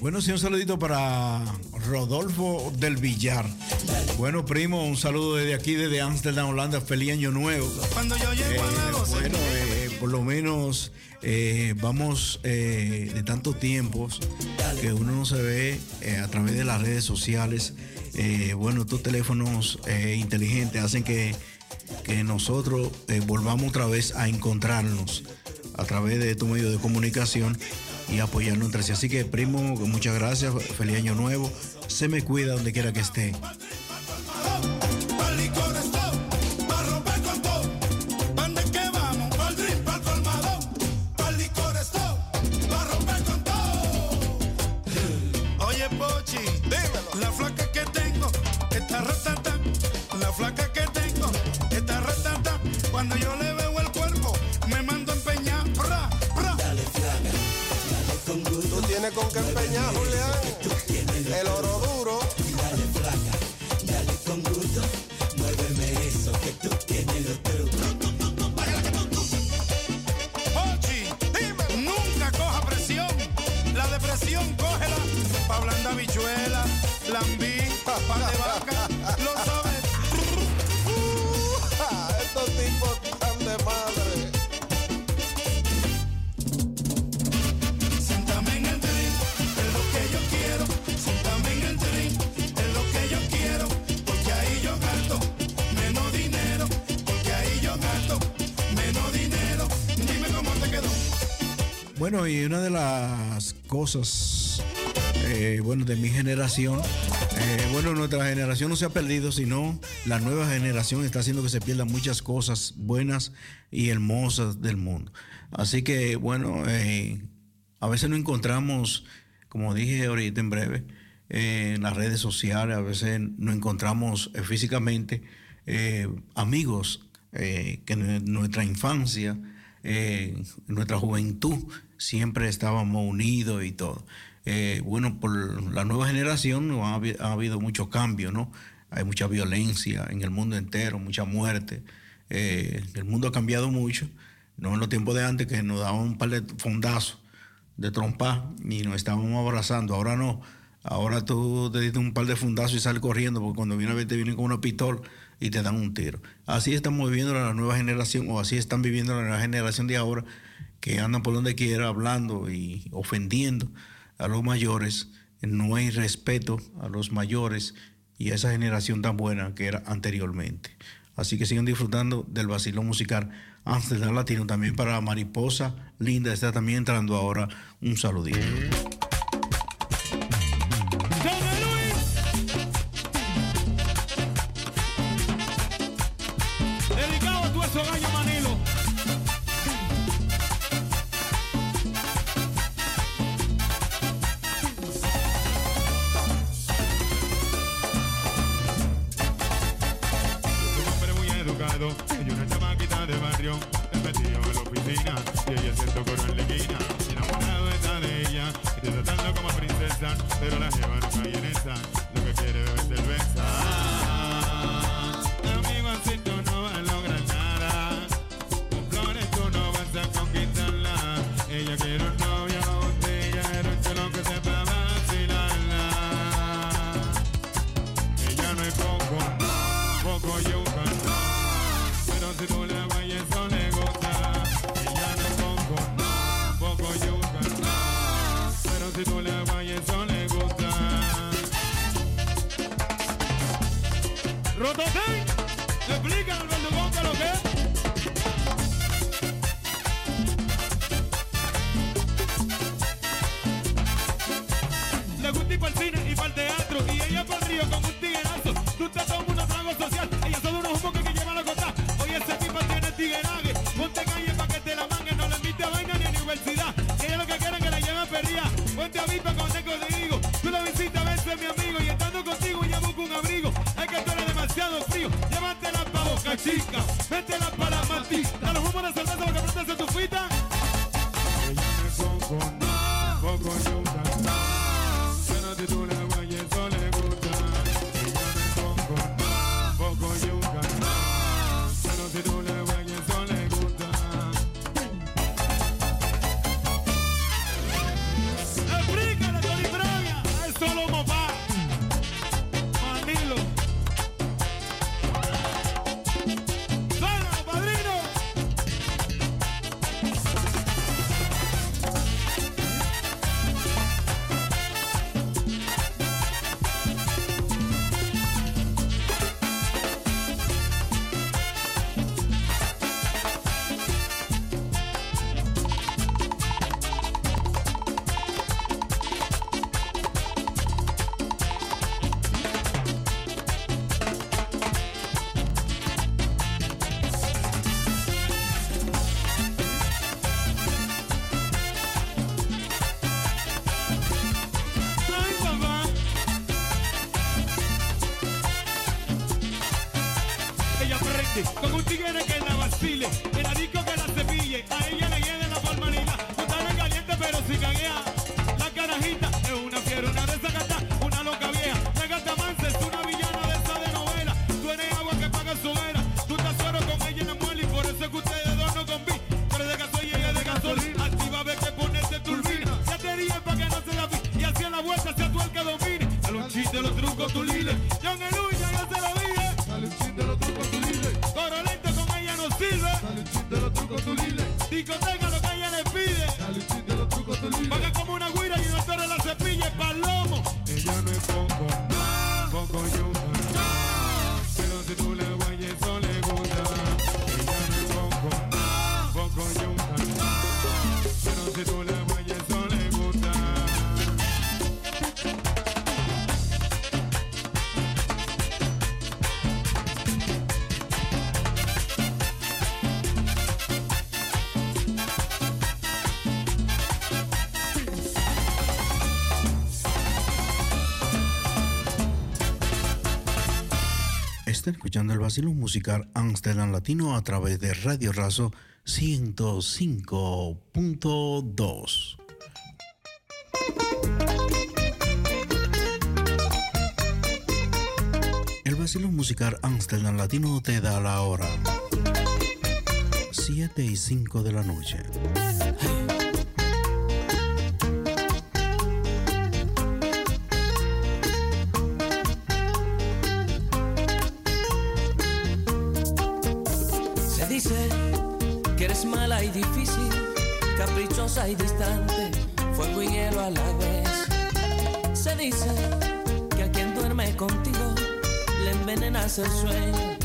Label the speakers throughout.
Speaker 1: Bueno, sí, un saludito para Rodolfo del Villar. Bueno, primo, un saludo desde aquí, desde Amsterdam, Holanda. Feliz año nuevo.
Speaker 2: Cuando yo llego a
Speaker 1: Bueno, eh, por lo menos eh, vamos eh, de tantos tiempos que uno no se ve eh, a través de las redes sociales. Eh, bueno, estos teléfonos eh, inteligentes hacen que, que nosotros eh, volvamos otra vez a encontrarnos a través de estos medios de comunicación y apoyarnos entre sí. Así que, primo, muchas gracias. Feliz año nuevo. Se me cuida donde quiera que esté.
Speaker 2: Con
Speaker 3: qué empeñar, Julián. El oro
Speaker 1: Bueno, y una de las cosas, eh, bueno, de mi generación, eh, bueno, nuestra generación no se ha perdido, sino la nueva generación está haciendo que se pierdan muchas cosas buenas y hermosas del mundo. Así que, bueno, eh, a veces no encontramos, como dije ahorita en breve, en las redes sociales, a veces no encontramos físicamente amigos que nuestra infancia, nuestra juventud, siempre estábamos unidos y todo. Eh, bueno, por la nueva generación ha, ha habido muchos cambios, ¿no? Hay mucha violencia en el mundo entero, mucha muerte. Eh, el mundo ha cambiado mucho. No en los tiempos de antes que nos daban un par de fondazos de trompa y nos estábamos abrazando. Ahora no. Ahora tú te diste un par de fundazos y sales corriendo porque cuando viene a ver te vienen con una pistola y te dan un tiro. Así estamos viviendo la nueva generación o así están viviendo la nueva generación de ahora que andan por donde quiera hablando y ofendiendo a los mayores. No hay respeto a los mayores y a esa generación tan buena que era anteriormente. Así que sigan disfrutando del vacilón musical Amsterdam Latino. También para Mariposa Linda está también entrando ahora un saludito.
Speaker 4: Como un
Speaker 5: tigre que
Speaker 1: estilo musical Amsterdam Latino a través de Radio Razo 105.2. El vacilo musical Amsterdam Latino te da la hora. 7 y 5 de la noche.
Speaker 6: sueño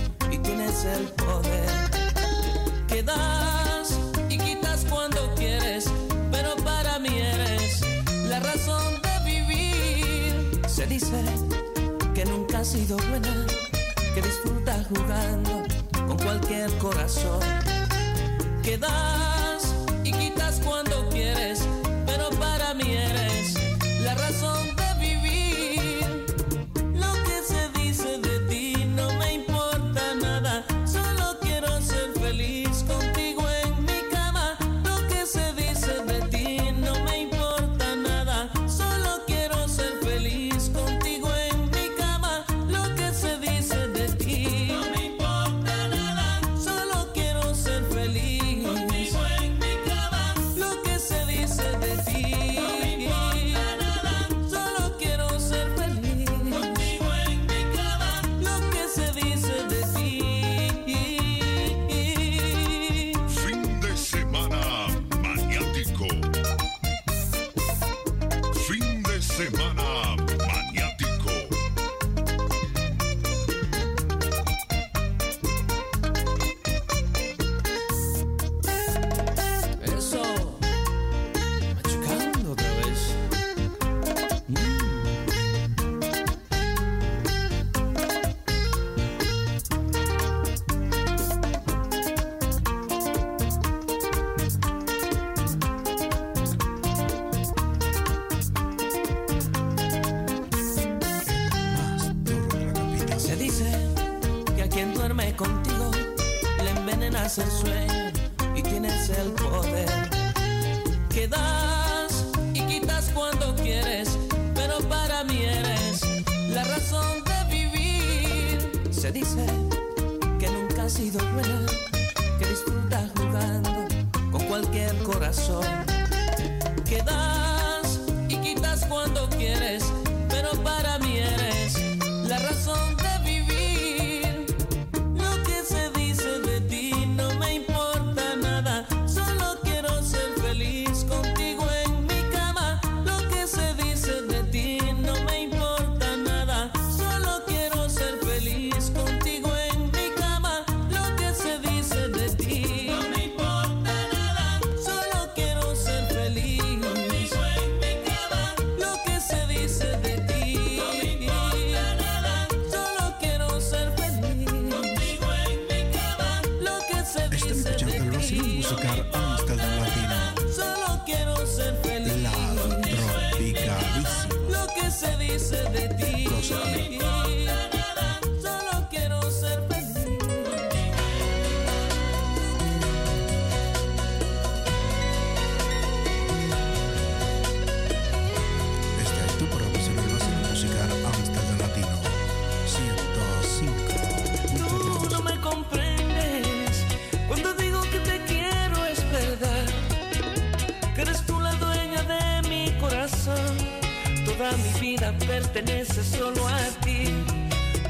Speaker 7: Toda mi vida pertenece solo a ti.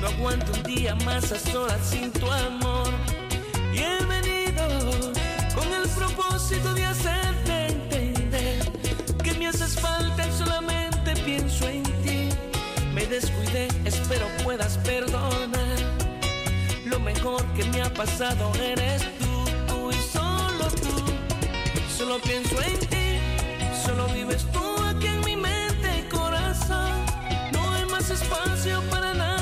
Speaker 7: No aguanto un día más a solas sin tu amor. Y he venido con el propósito de hacerte entender que me haces falta y solamente pienso en ti. Me descuidé, espero puedas perdonar. Lo mejor que me ha pasado eres tú, tú y solo tú. Solo pienso en ti, solo vives tú espacio para
Speaker 6: nada.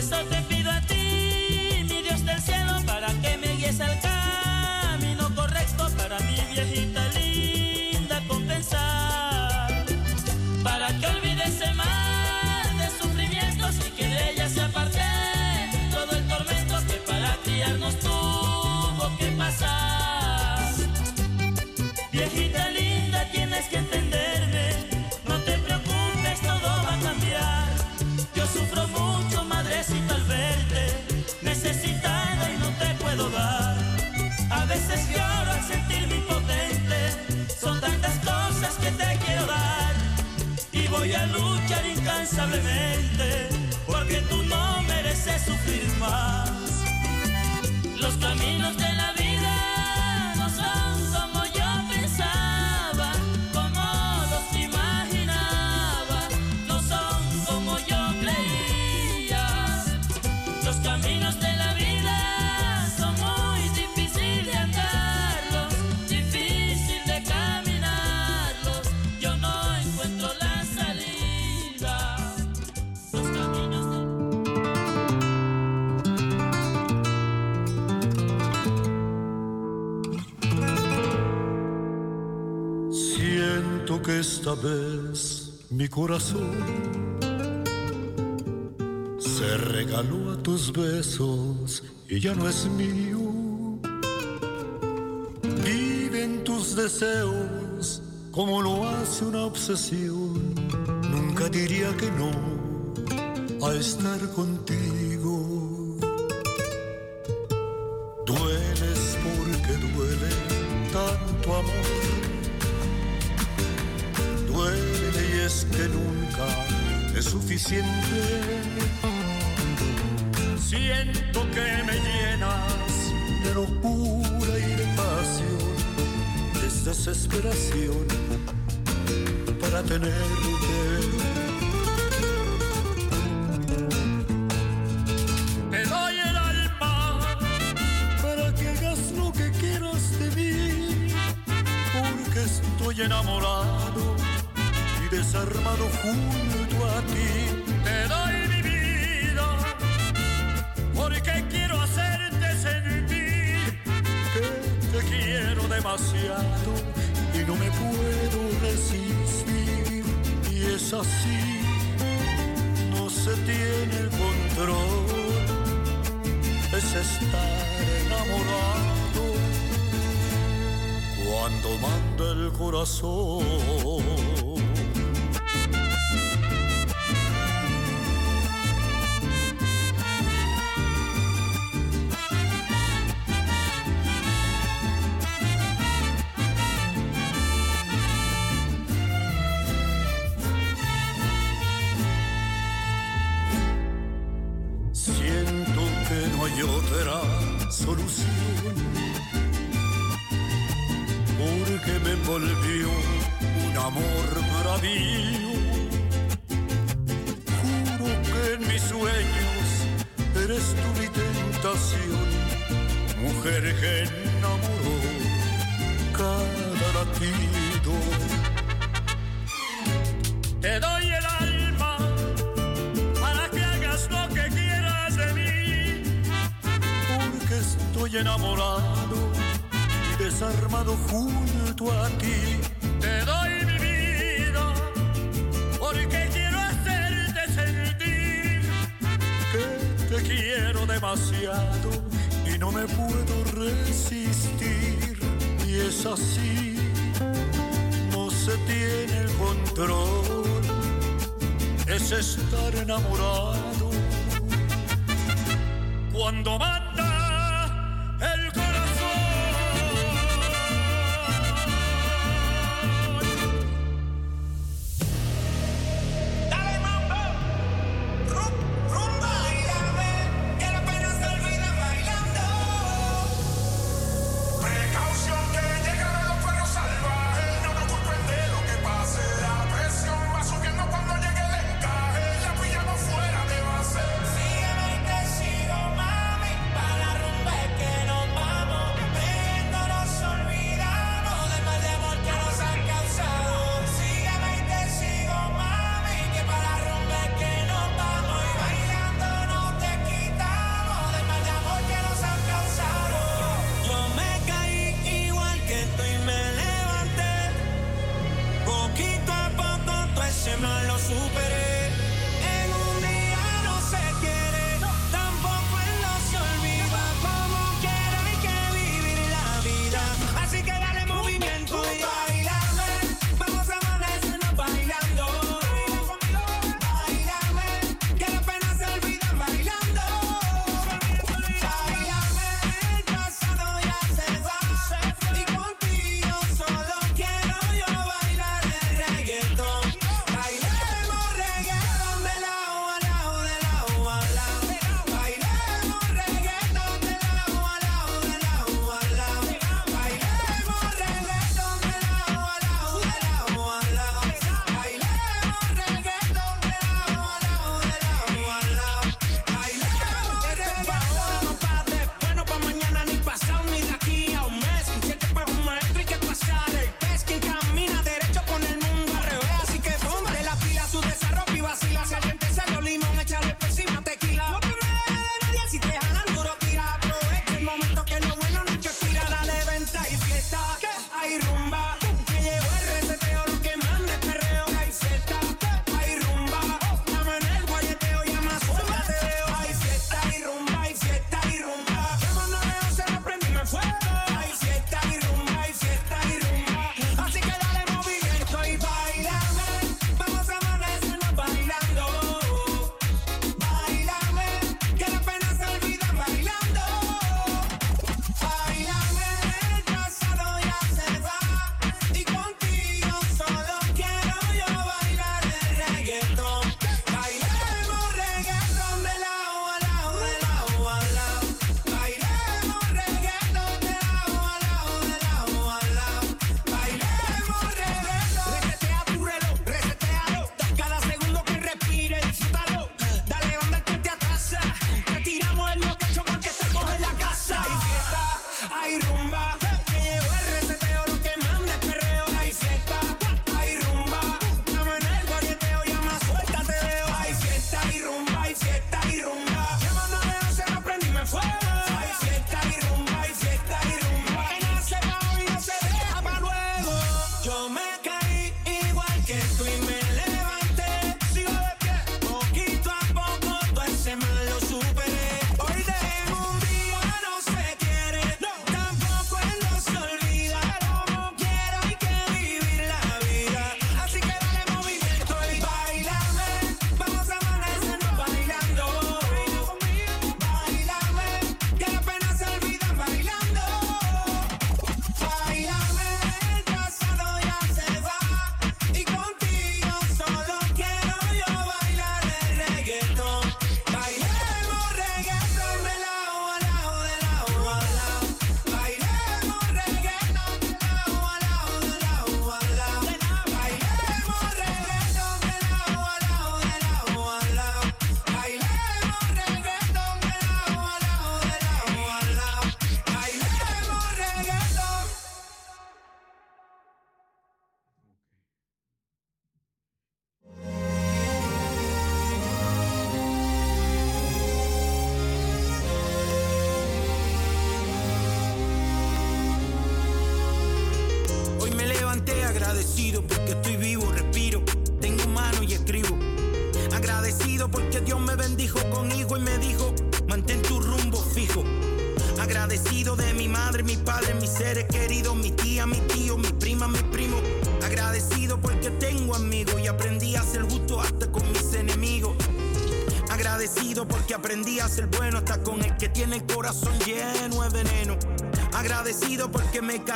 Speaker 6: Eso luchar incansablemente, porque tú no mereces sufrir más. Los caminos de la
Speaker 8: Mi corazón se regaló a tus besos y ya no es mío. Vive en tus deseos como lo hace una obsesión. Nunca diría que no a estar contigo Siento que me llenas de locura y de pasión, es desesperación para tenerte. Te doy el alma para que hagas lo que quieras de mí, porque estoy enamorado y desarmado junto y no me puedo resistir. Y es así, no se tiene control, es estar enamorado cuando manda el corazón.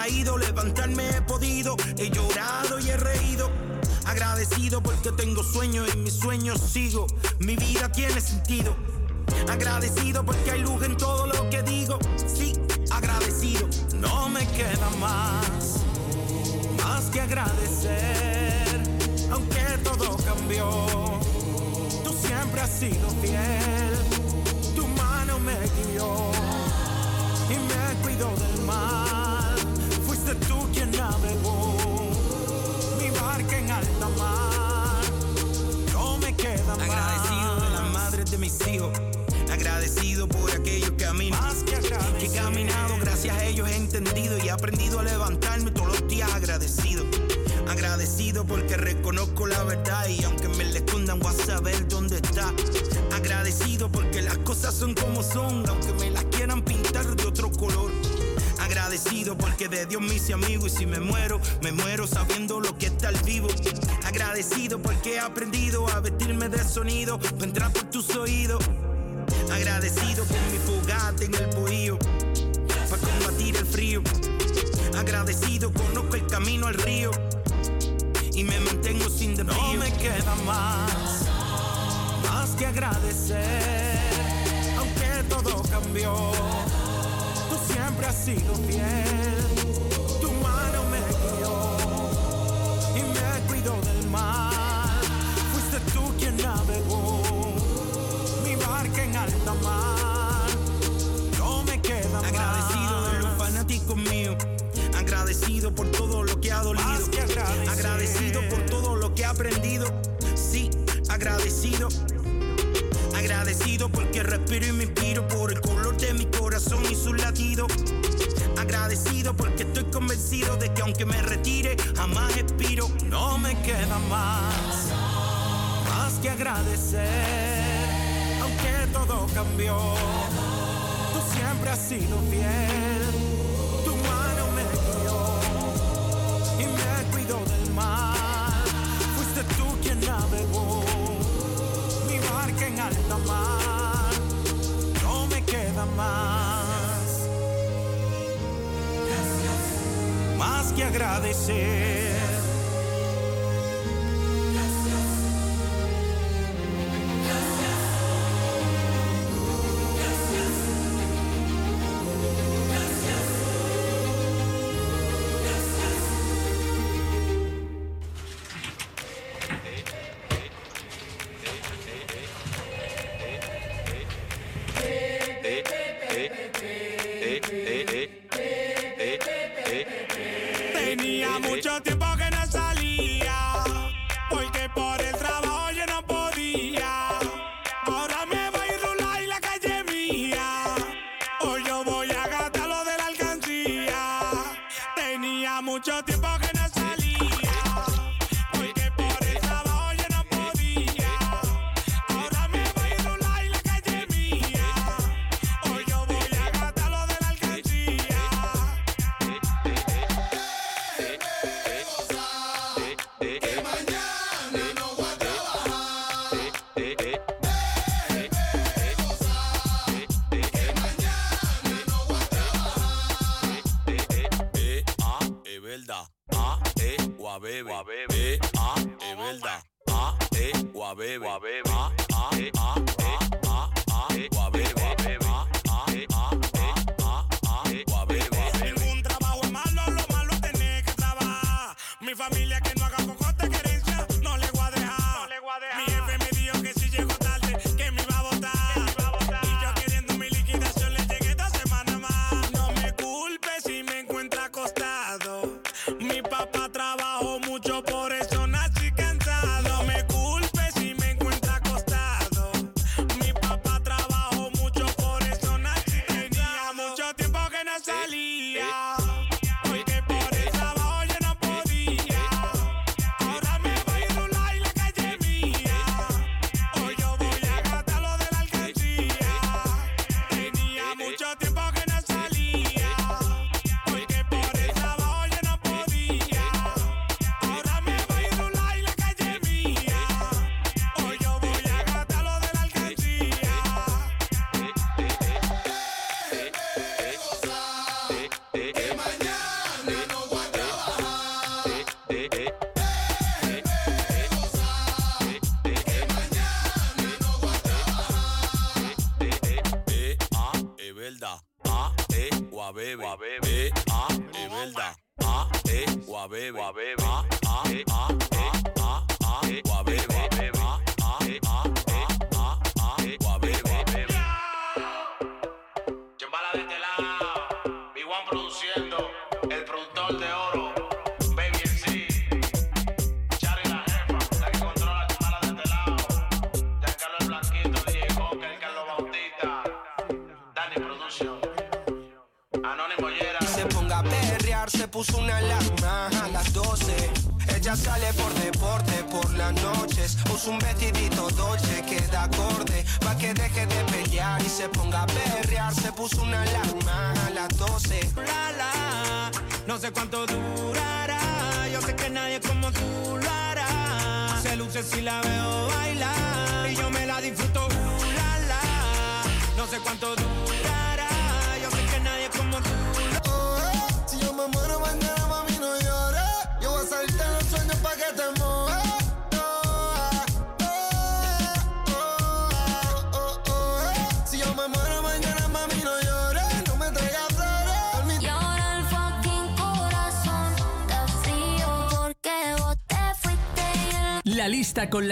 Speaker 9: caído, levantarme he podido, he llorado y he reído. Agradecido porque tengo sueños y mis sueños sigo. Mi vida tiene sentido. Agradecido porque hay luz en todo lo que digo. Sí, agradecido. No me queda más, más que agradecer. Aunque todo cambió, tú siempre has sido fiel. Dios me amigo y si me muero, me muero sabiendo lo que está al vivo. Agradecido porque he aprendido a vestirme de sonido, vendrá por tus oídos. Agradecido con mi fogata en el bohío, para combatir el frío. Agradecido conozco el camino al río y me mantengo sin desvío. No me queda más, más que agradecer, aunque todo cambió, tú siempre has sido fiel. respiro y me inspiro por el color de mi corazón y su latido. Agradecido porque estoy convencido de que aunque me retire, jamás expiro. No me queda más, más que agradecer. Aunque todo cambió, tú siempre has sido fiel que agradecer.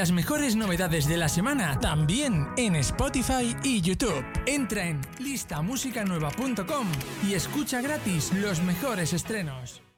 Speaker 10: Las
Speaker 11: mejores novedades de la semana también en Spotify y YouTube. Entra en listamusicanueva.com y escucha gratis los mejores estrenos.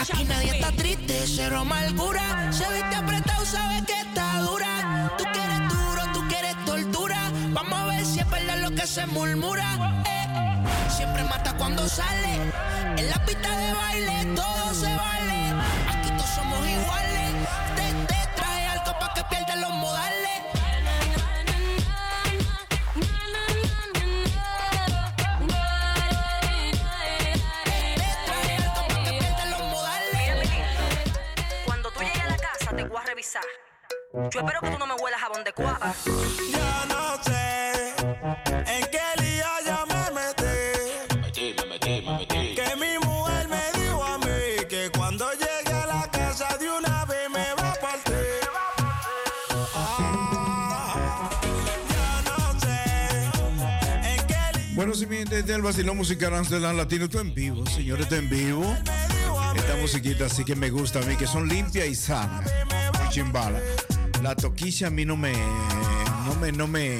Speaker 12: Aquí nadie está triste, cero amargura. Se viste apretado, sabes que está dura. Tú quieres duro, tú quieres tortura. Vamos a ver si es verdad lo que se murmura. Eh, siempre mata cuando sale. En la pista de baile todo se vale. Aquí todos somos iguales. Te, te trae algo para que pierdas los modales.
Speaker 13: Yo espero que tú no me huelas jabón de cuava.
Speaker 14: Yo no sé en qué lío ya me metí. Que mi mujer me dijo a mí que cuando llegue a la casa de una vez me va a partir. Ah, yo no sé en qué
Speaker 1: Bueno, si mi gente del vacilón musical Amsterdam Latino, esto en vivo, señores, esto en vivo. Esta musiquita así que me gusta a mí, que son limpias y sanas. Muy chimbala. La toquilla a mí no me. No me. No me.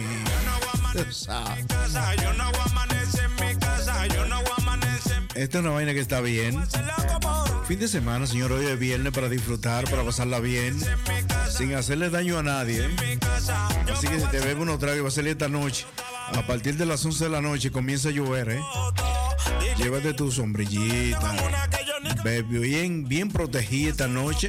Speaker 1: Esta es una vaina que está bien. Fin de semana, señor, hoy es viernes para disfrutar, para pasarla bien, sin hacerle daño a nadie. Así que si te bebe unos tragos, va a salir esta noche. A partir de las 11 de la noche comienza a llover, ¿eh? Llévate tu sombrillita. Bebe bien, bien protegida esta noche,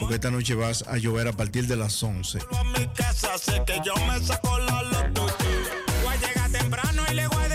Speaker 1: porque esta noche vas a llover a partir de las 11.
Speaker 14: mi casa, sé que yo me saco la loto. Voy a llegar temprano y le voy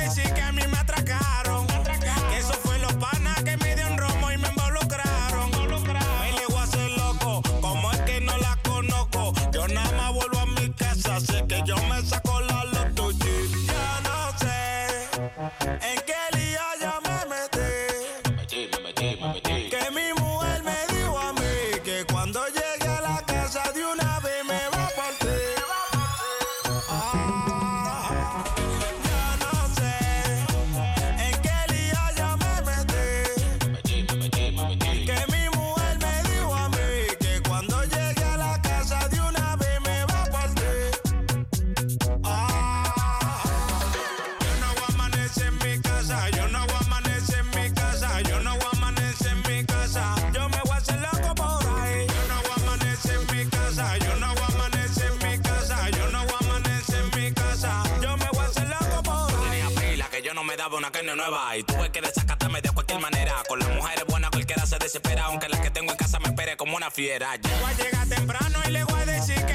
Speaker 15: carne nueva. Y tuve que desacatarme de cualquier manera. Con las mujeres buenas cualquiera se desespera. Aunque la que tengo en casa me espere como una fiera.
Speaker 14: Voy a llegar temprano y le voy a decir que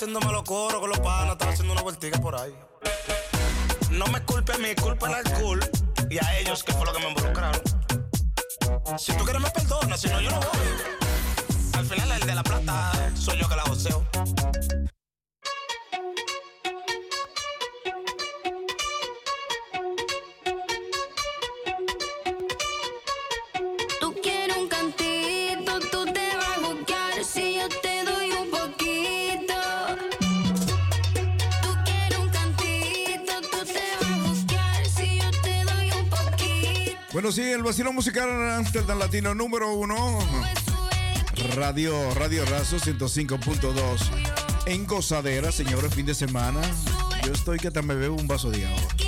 Speaker 14: lo que estaba era haciéndome los coros con los panas, estaba haciendo una vueltica por ahí. No me culpe a mí, culpa al alcohol y a ellos, que fue lo que me involucraron. Si tú quieres me perdona, si no yo no voy. Al final el de la plata soy yo que la joseo.
Speaker 16: Bueno, sí, el vacilón musical Amsterdam Latino número uno. Radio, Radio Razo 105.2. En gozadera, señores, fin de semana. Yo estoy que hasta me bebo un vaso de agua.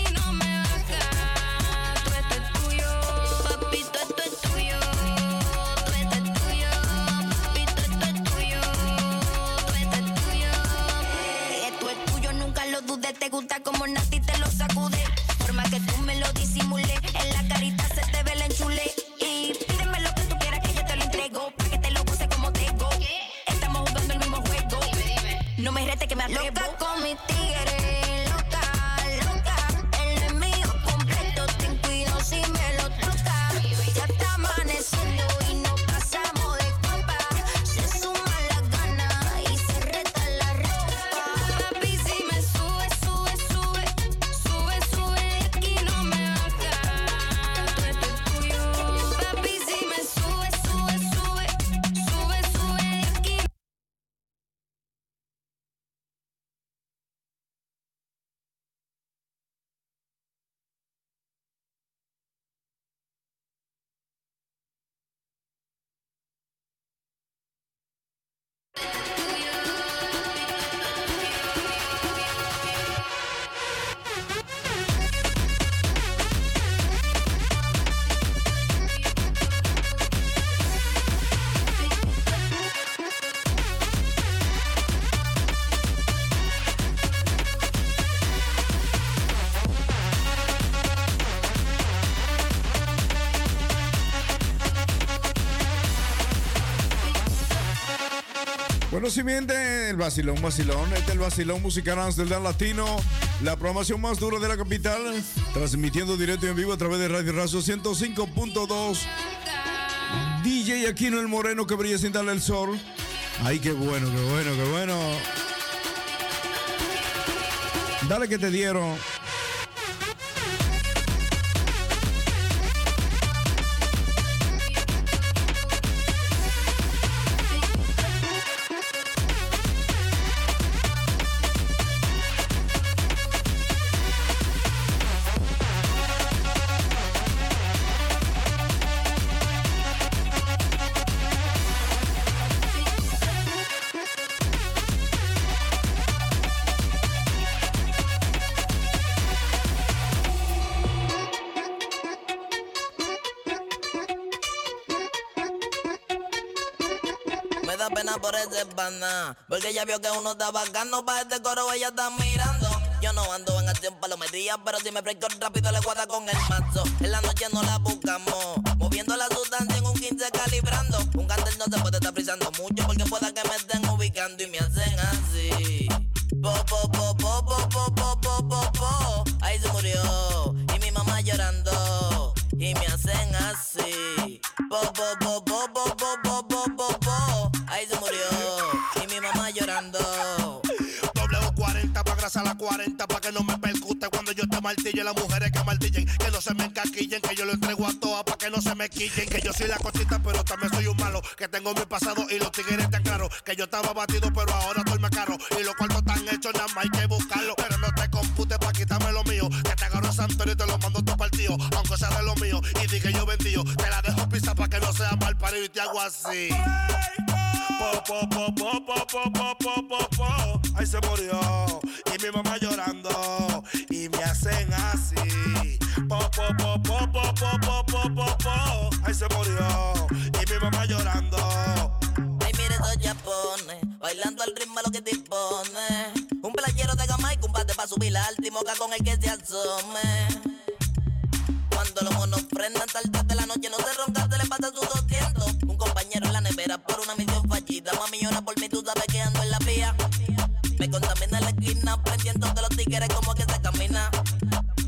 Speaker 16: Miente el vacilón, vacilón. Este es el vacilón musical Amsterdam Latino. La programación más dura de la capital. Transmitiendo directo y en vivo a través de Radio Razo 105.2. DJ Aquino el Moreno que brilla sin darle el sol. Ay, qué bueno, qué bueno, qué bueno. Dale que te dieron.
Speaker 17: Ella vio que uno está bacano para este coro, ella está mirando. Yo no ando en acción palometría, pero si me fresco rápido le guarda con el mazo. En la noche no la buscamos, moviendo la sustancia en un 15 calibrando. Un cartel no se puede estar frisando mucho, porque pueda que me estén ubicando y me hacen así. Po, po, po, po, po, po, po, po, po, po. Ahí se murió, y mi mamá llorando, y me hacen así.
Speaker 18: A la 40 para que no me percute cuando yo te martille. Las mujeres que martillen, que no se me encaquillen, que yo lo entrego a todas para que no se me quillen. Que yo soy la cosita, pero también soy un malo. Que tengo mi pasado y los tigres tan claro. Que yo estaba batido, pero ahora estoy más caro. Y los cuartos están hechos, nada más hay que buscarlo. Pero no te computes para quitarme lo mío. Que te agarro a Santorio y te lo mando todo partido. Aunque sea de lo mío. Y di yo vendío. Te la dejo pisa para que no sea mal parido y te hago así. Po, po, po, po, po, po, po, po, po, po. Ahí se murió. Se murió. Y mi mamá llorando.
Speaker 17: Ay, mire esos japones, bailando al ritmo a lo que dispone. Un playero de gama y combate para subir la alta y moca con el que se asome. Cuando los monos prendan tarde de la noche, no se ronca, se le pasa sus 200. Un compañero en la nevera por una misión fallida. Mami llora por mí, tú sabes que ando en la vía. Me contamina la esquina, prendiendo de los tigres como que se camina.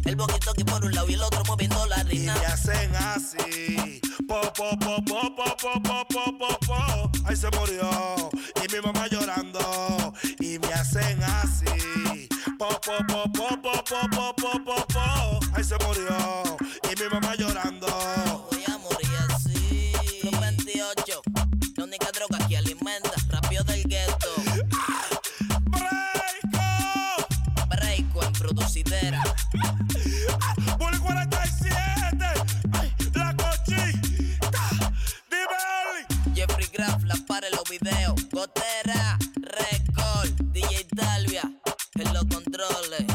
Speaker 17: El boquito aquí por un lado y el otro moviendo la
Speaker 18: Y
Speaker 17: rina.
Speaker 18: me hacen así. Po, po, po, po, po, po, po, po, po, po. Se murió. Y mi mamá llorando. Y me hacen así. Po, po, po, po, po, po, po, po, po, po. Se murió.
Speaker 17: Controles.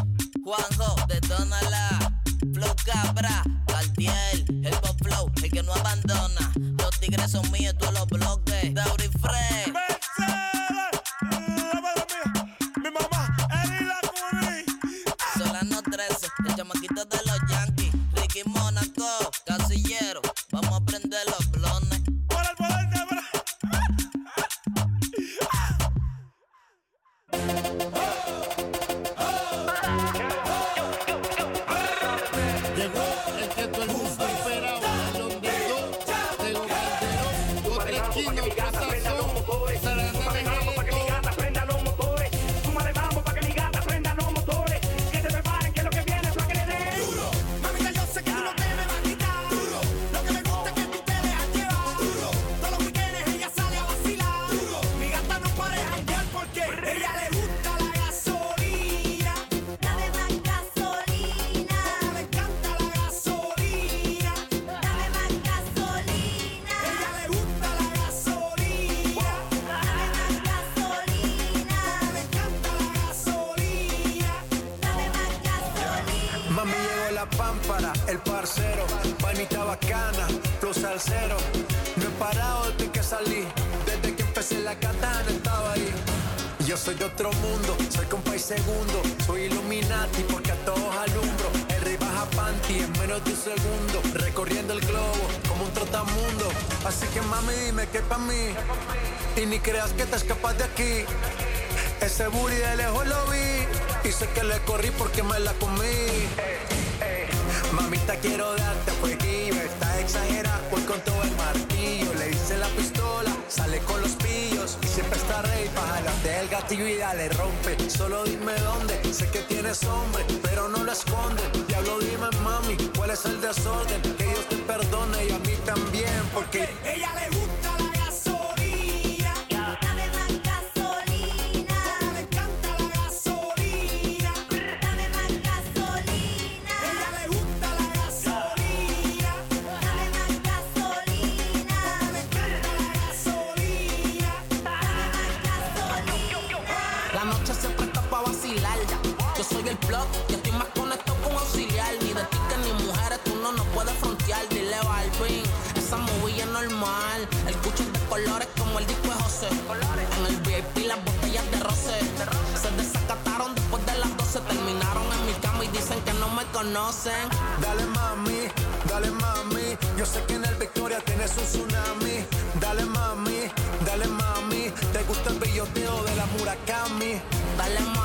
Speaker 17: Juanjo, detónala. Flow Cabra, Cartier, el Pop Flow, el que no abandona. Los tigres son míos, tú los bloques. Dauri Frey.
Speaker 19: Y ni creas que te escapas de aquí. Ese booty de lejos lo vi y sé que le corrí porque me la comí. Mamita quiero darte fueguillo, está exagerada, voy con todo el martillo. Le hice la pistola, sale con los pillos y siempre está rey para el gatillo y dale rompe. Solo dime dónde, sé que tienes hombre, pero no lo esconde. Diablo dime mami, cuál es el desorden, que Dios te perdone y a mí también, porque
Speaker 20: Ella le gusta
Speaker 12: conocen.
Speaker 19: Dale mami, dale mami. Yo sé que en el Victoria tienes un tsunami. Dale mami, dale mami. Te gusta el billoteo de la Murakami.
Speaker 12: Dale mami,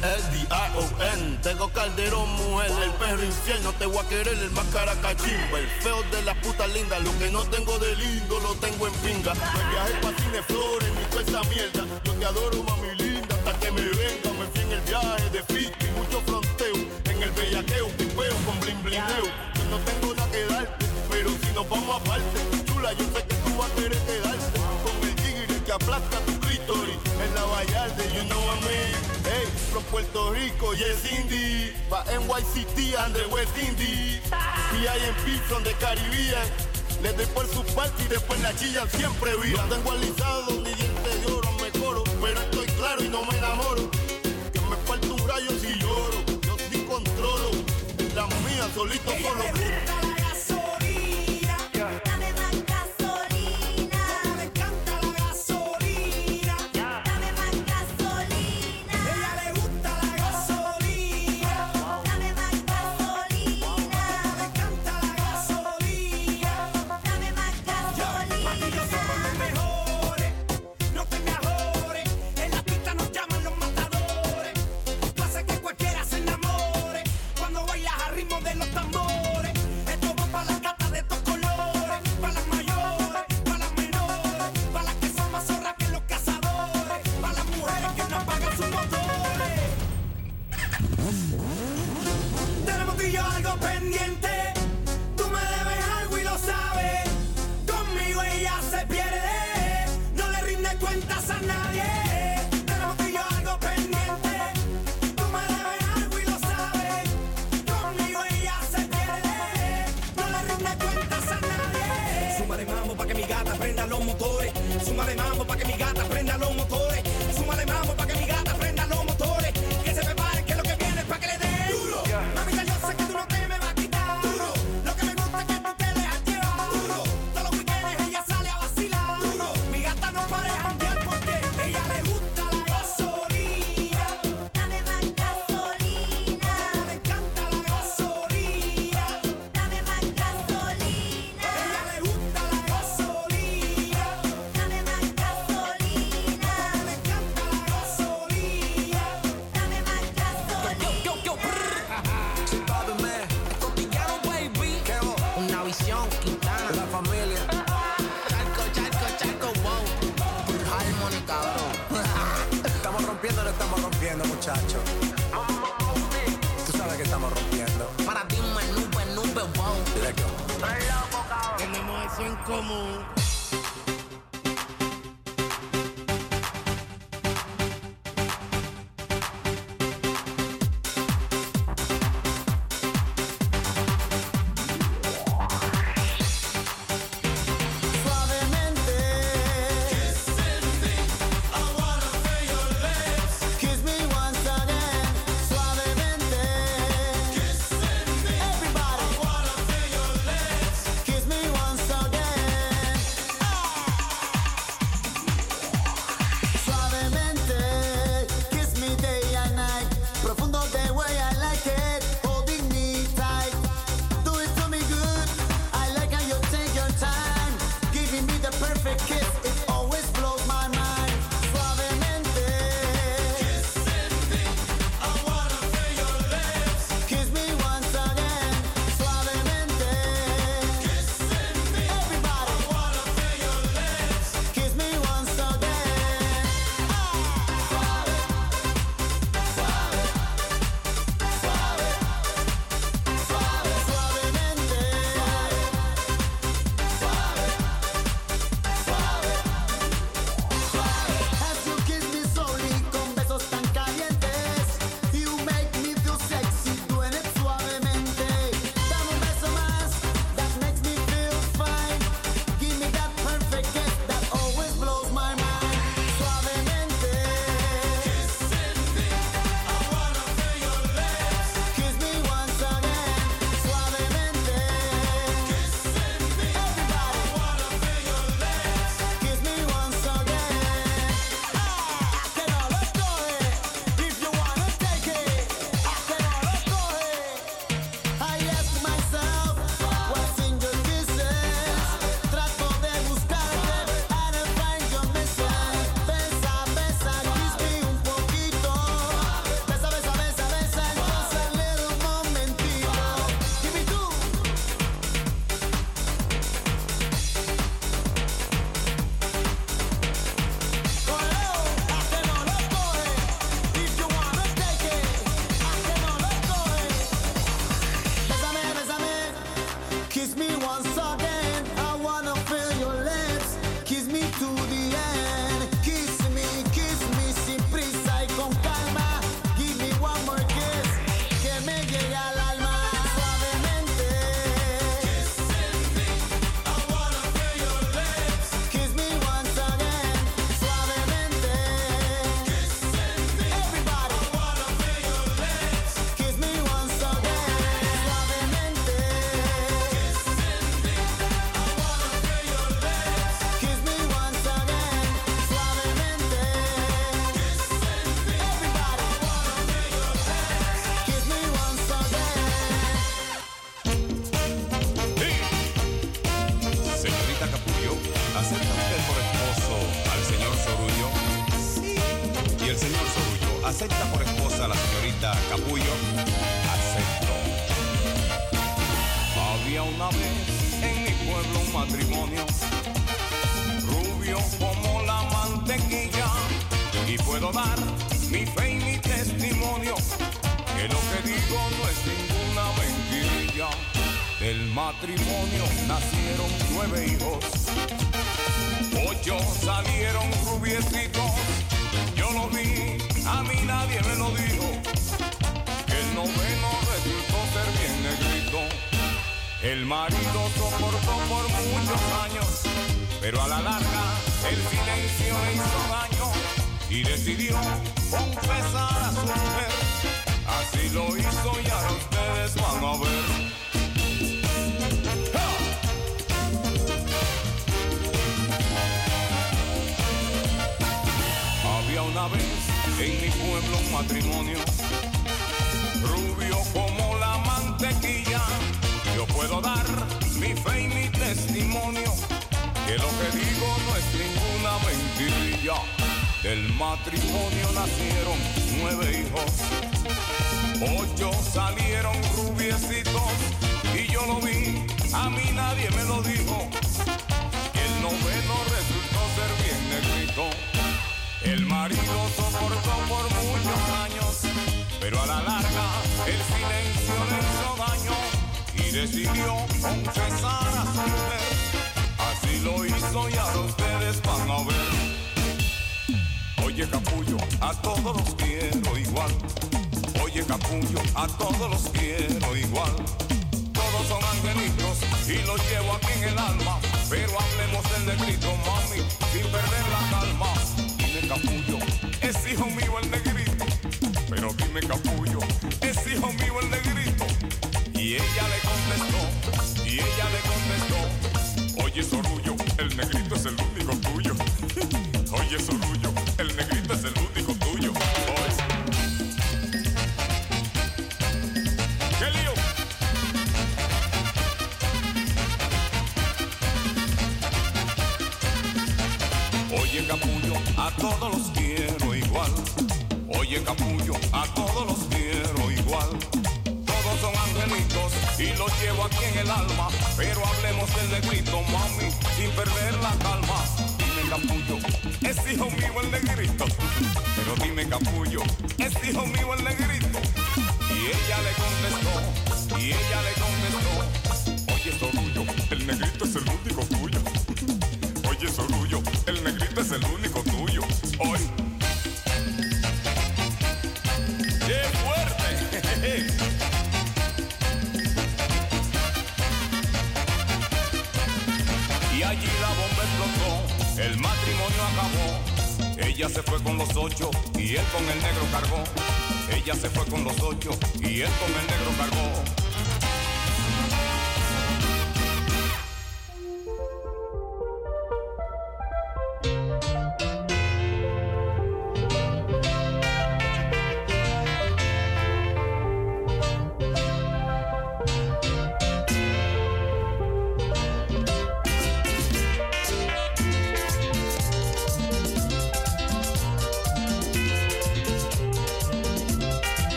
Speaker 19: la.
Speaker 21: C-A-L-D-I-O
Speaker 22: En, tengo calderón, mujer, el perro infiel, no te voy a querer el más caracachimba. El feo de las putas lindas, lo que no tengo de lindo lo tengo en pinga. Me viaje pa' cine flores, ni toda mierda. Yo te adoro, mami linda, hasta que me venga. Me fui en el viaje de Fiki, mucho fronteo. En el bellaqueo, pipeo con blin blineo. Yo no tengo nada que darte, pero si nos vamos aparte, chula, yo sé que tú vas a querer quedarte. Con el tigre que aplasta tu clítoris en la Vallarde, you know what I. Hey, from Puerto Rico, yes Indy. Pa' NYCT and the West Indies. PIMP from the Caribbean. Les doy por su parte y después la chillan siempre viva. No tengo alisado ni dientes de oro, me coro. Pero estoy claro y no me enamoro. Que me falta un rayo si lloro. Yo sí controlo. La mía solito solo.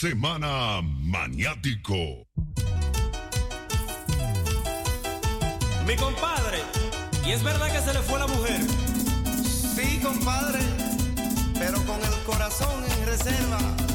Speaker 23: Semana Maniático.
Speaker 24: Mi compadre, ¿y es verdad que se le fue la mujer?
Speaker 25: Sí, compadre, pero con el corazón en reserva.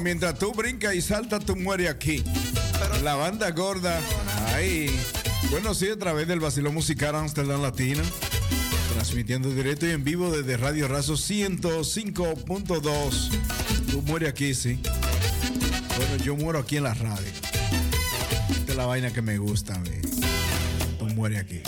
Speaker 25: Mientras tú brincas y saltas, tú mueres aquí. La banda gorda. Ahí. Bueno, sí, a través del vacilón musical Amsterdam Latina. Transmitiendo directo y en vivo desde Radio Razo 105.2. Tú mueres aquí, sí. Bueno, yo muero aquí en la radio. Esta es la vaina que me gusta a. Tú mueres aquí.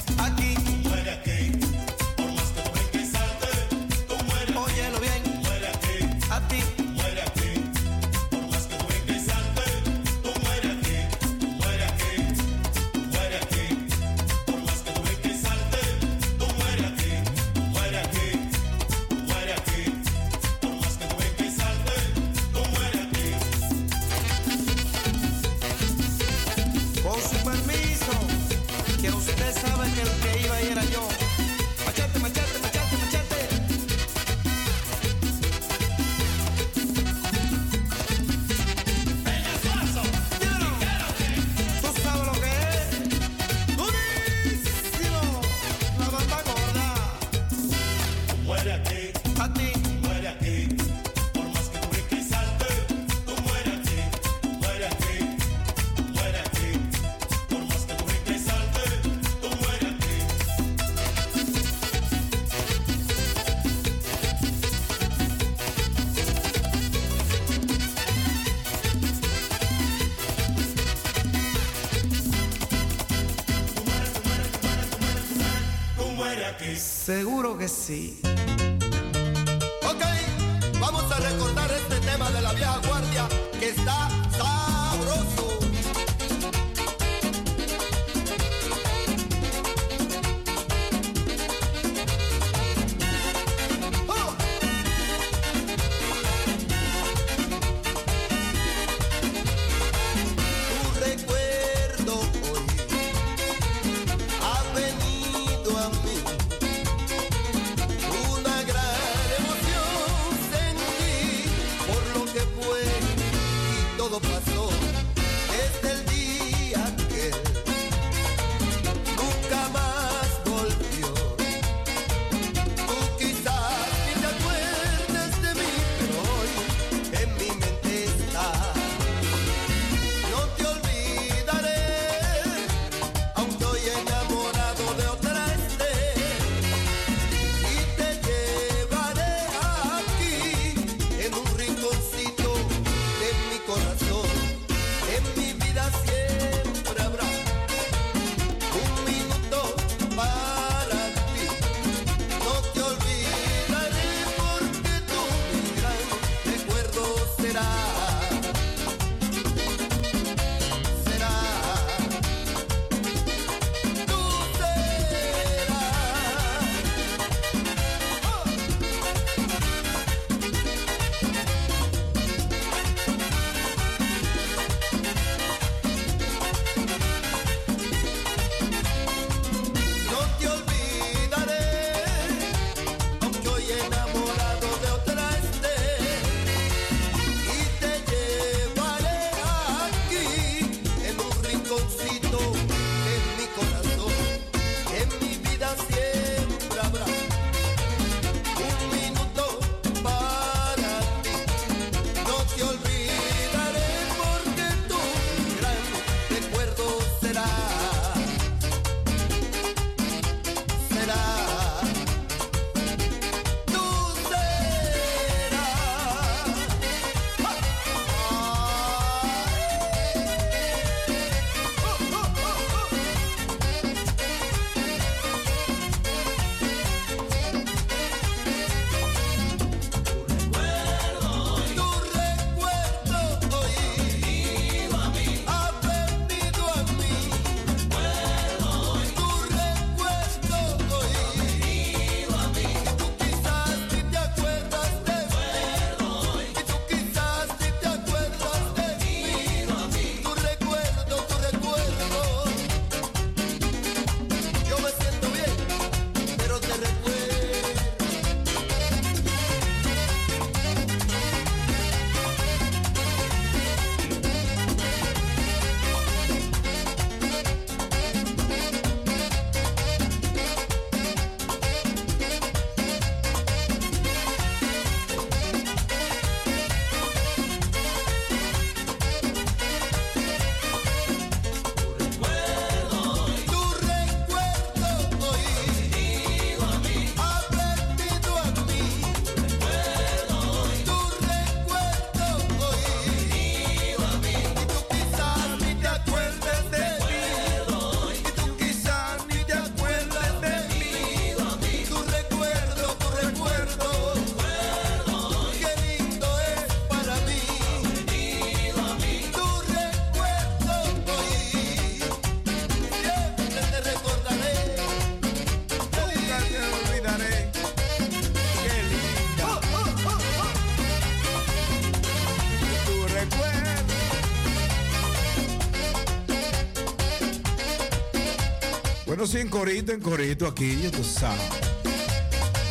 Speaker 26: Sí,
Speaker 27: en
Speaker 1: corito, en corito aquí, ya tú sabes.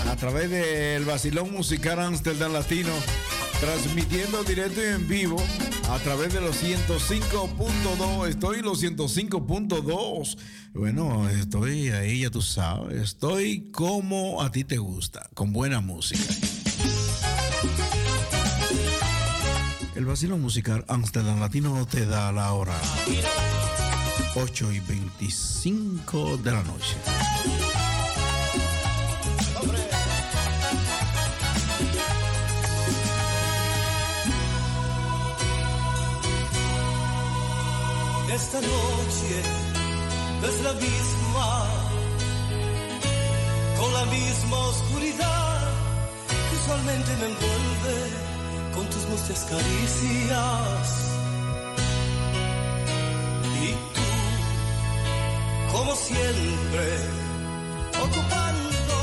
Speaker 1: A través del Basilón Musical Amsterdam Latino, transmitiendo directo y en vivo a través de los 105.2. Estoy los 105.2. Bueno, estoy ahí, ya tú sabes. Estoy como a ti te gusta, con buena música. El Basilón Musical Amsterdam Latino te da la hora 8 y 25 de la noche.
Speaker 28: Esta noche es la misma, con la misma oscuridad que usualmente me envuelve con tus mustias caricias. Siempre, ocupando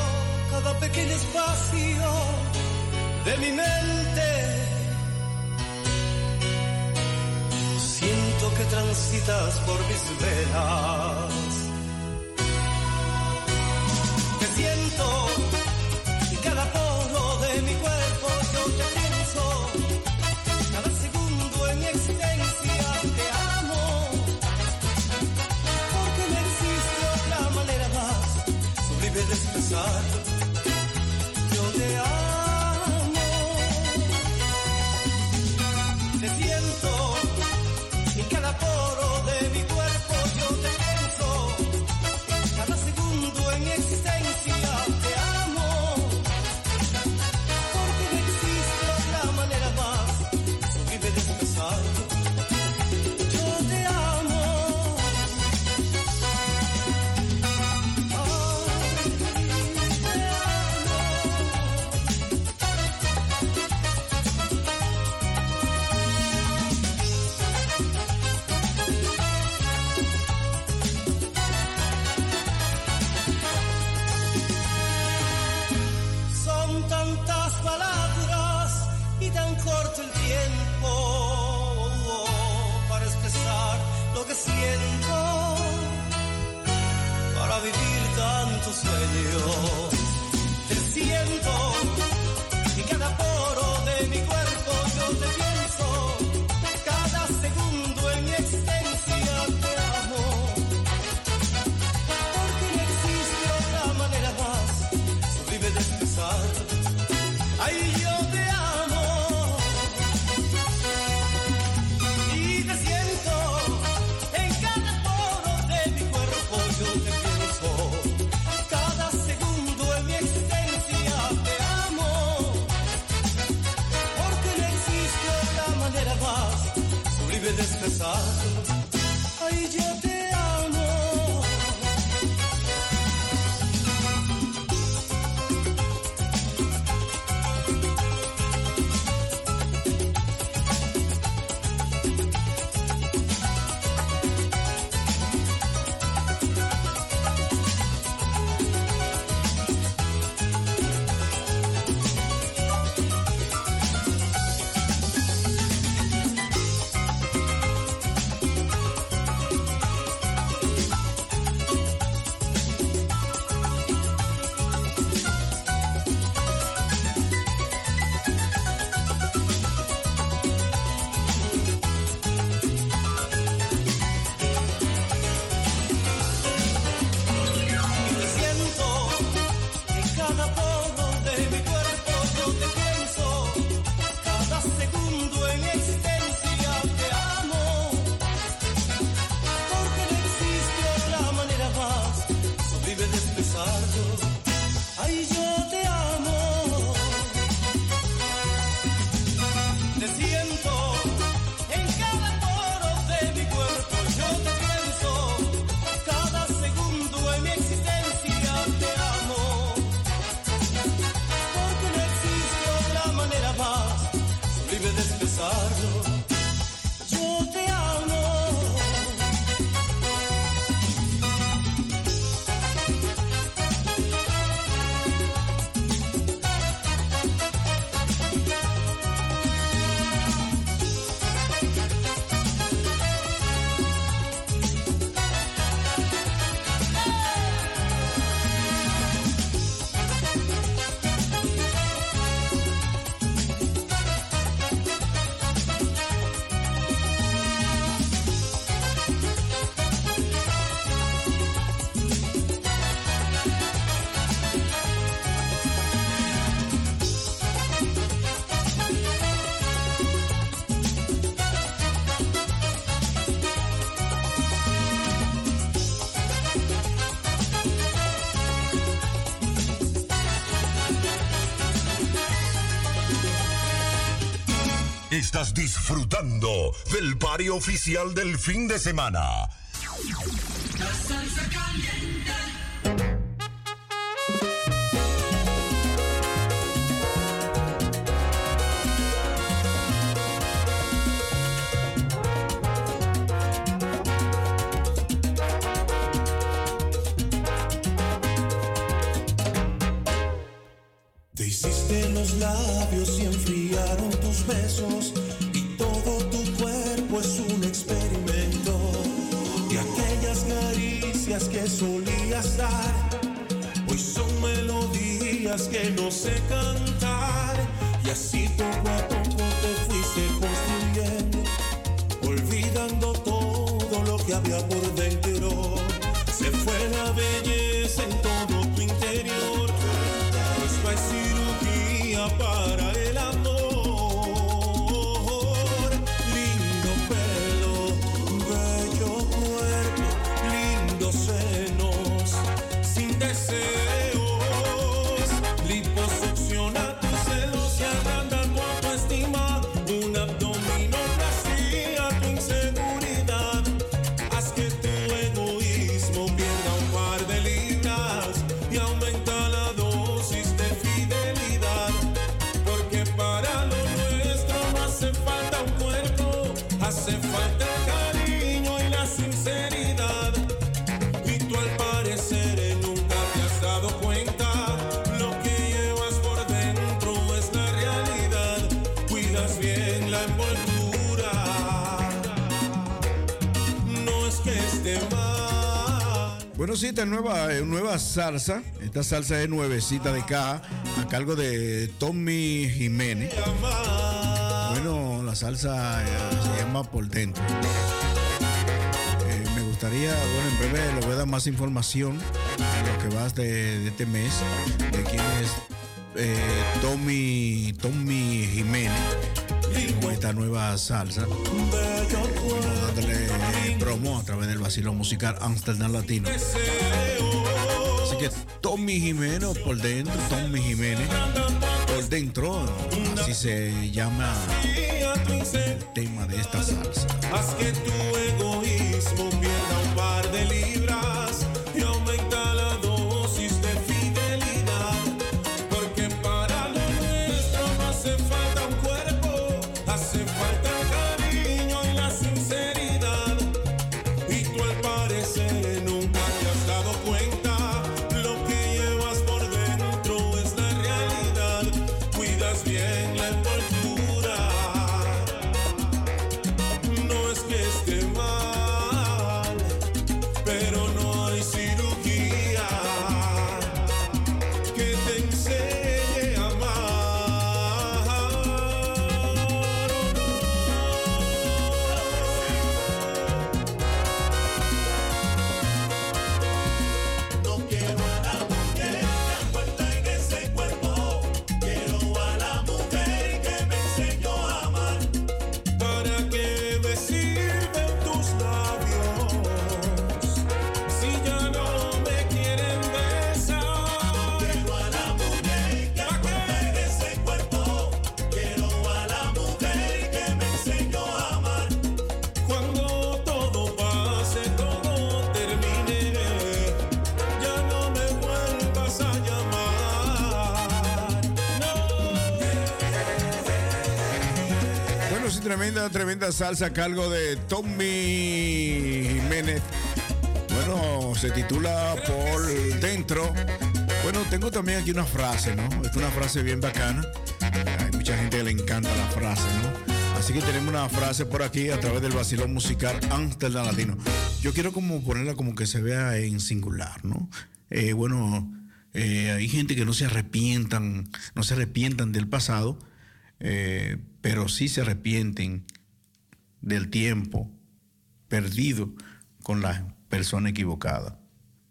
Speaker 28: cada pequeño espacio de mi mente. Siento que transitas por mis venas.
Speaker 9: Estás disfrutando del party oficial del fin de semana.
Speaker 1: Salsa. Esta salsa es nuevecita de caja a cargo de Tommy Jiménez. Bueno, la salsa eh, se llama Por Dentro. Eh, me gustaría, bueno, en breve le voy a dar más información en lo que va de, de este mes de quién es eh, Tommy, Tommy Jiménez con esta nueva salsa. Bueno, dándole promo a través del vacilo musical Amsterdam Latino. Tommy Jiménez por dentro, Tommy Jiménez por dentro, así se llama el tema de esta salsa. Tremenda, tremenda salsa a cargo de Tommy Jiménez. Bueno, se titula Por Dentro. Bueno, tengo también aquí una frase, ¿no? Es una frase bien bacana. Hay mucha gente le encanta la frase, ¿no? Así que tenemos una frase por aquí a través del vacilón musical Amsterdam Latino. Yo quiero como ponerla como que se vea en singular, ¿no? Eh, bueno, eh, hay gente que no se arrepientan, no se arrepientan del pasado, eh, pero sí se arrepienten del tiempo perdido con la persona equivocada.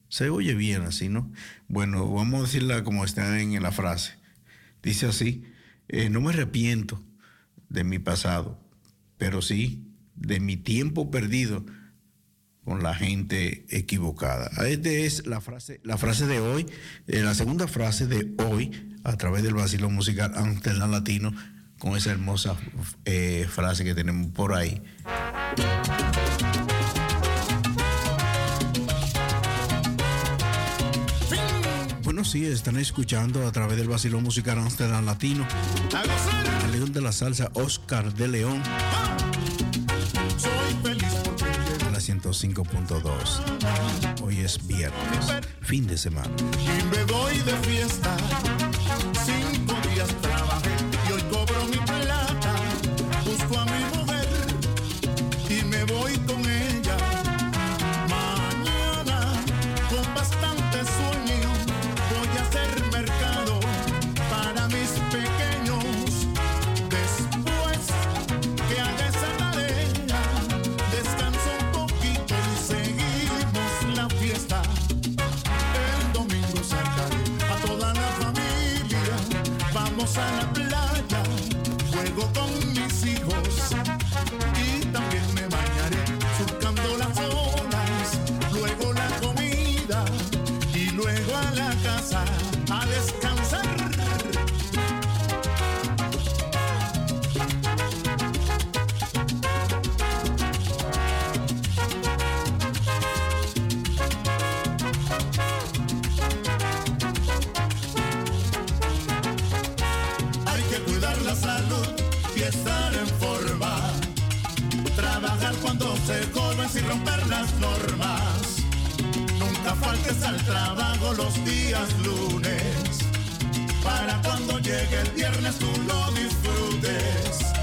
Speaker 1: Se oye bien así, ¿no? Bueno, vamos a decirla como está en la frase. Dice así, eh, no me arrepiento de mi pasado, pero sí de mi tiempo perdido con la gente equivocada. Esta es la frase, la frase de hoy, eh, la segunda frase de hoy, a través del vacilón musical Amsterdam Latino, con esa hermosa eh, frase que tenemos por ahí. Bueno, sí, están escuchando a través del vacilón musical Amsterdam Latino. Al León de la Salsa, Oscar de León. La 105.2. Hoy es viernes, fin de semana.
Speaker 16: Y me voy de fiesta. al trabajo los días lunes, para cuando llegue el viernes tú lo disfrutes.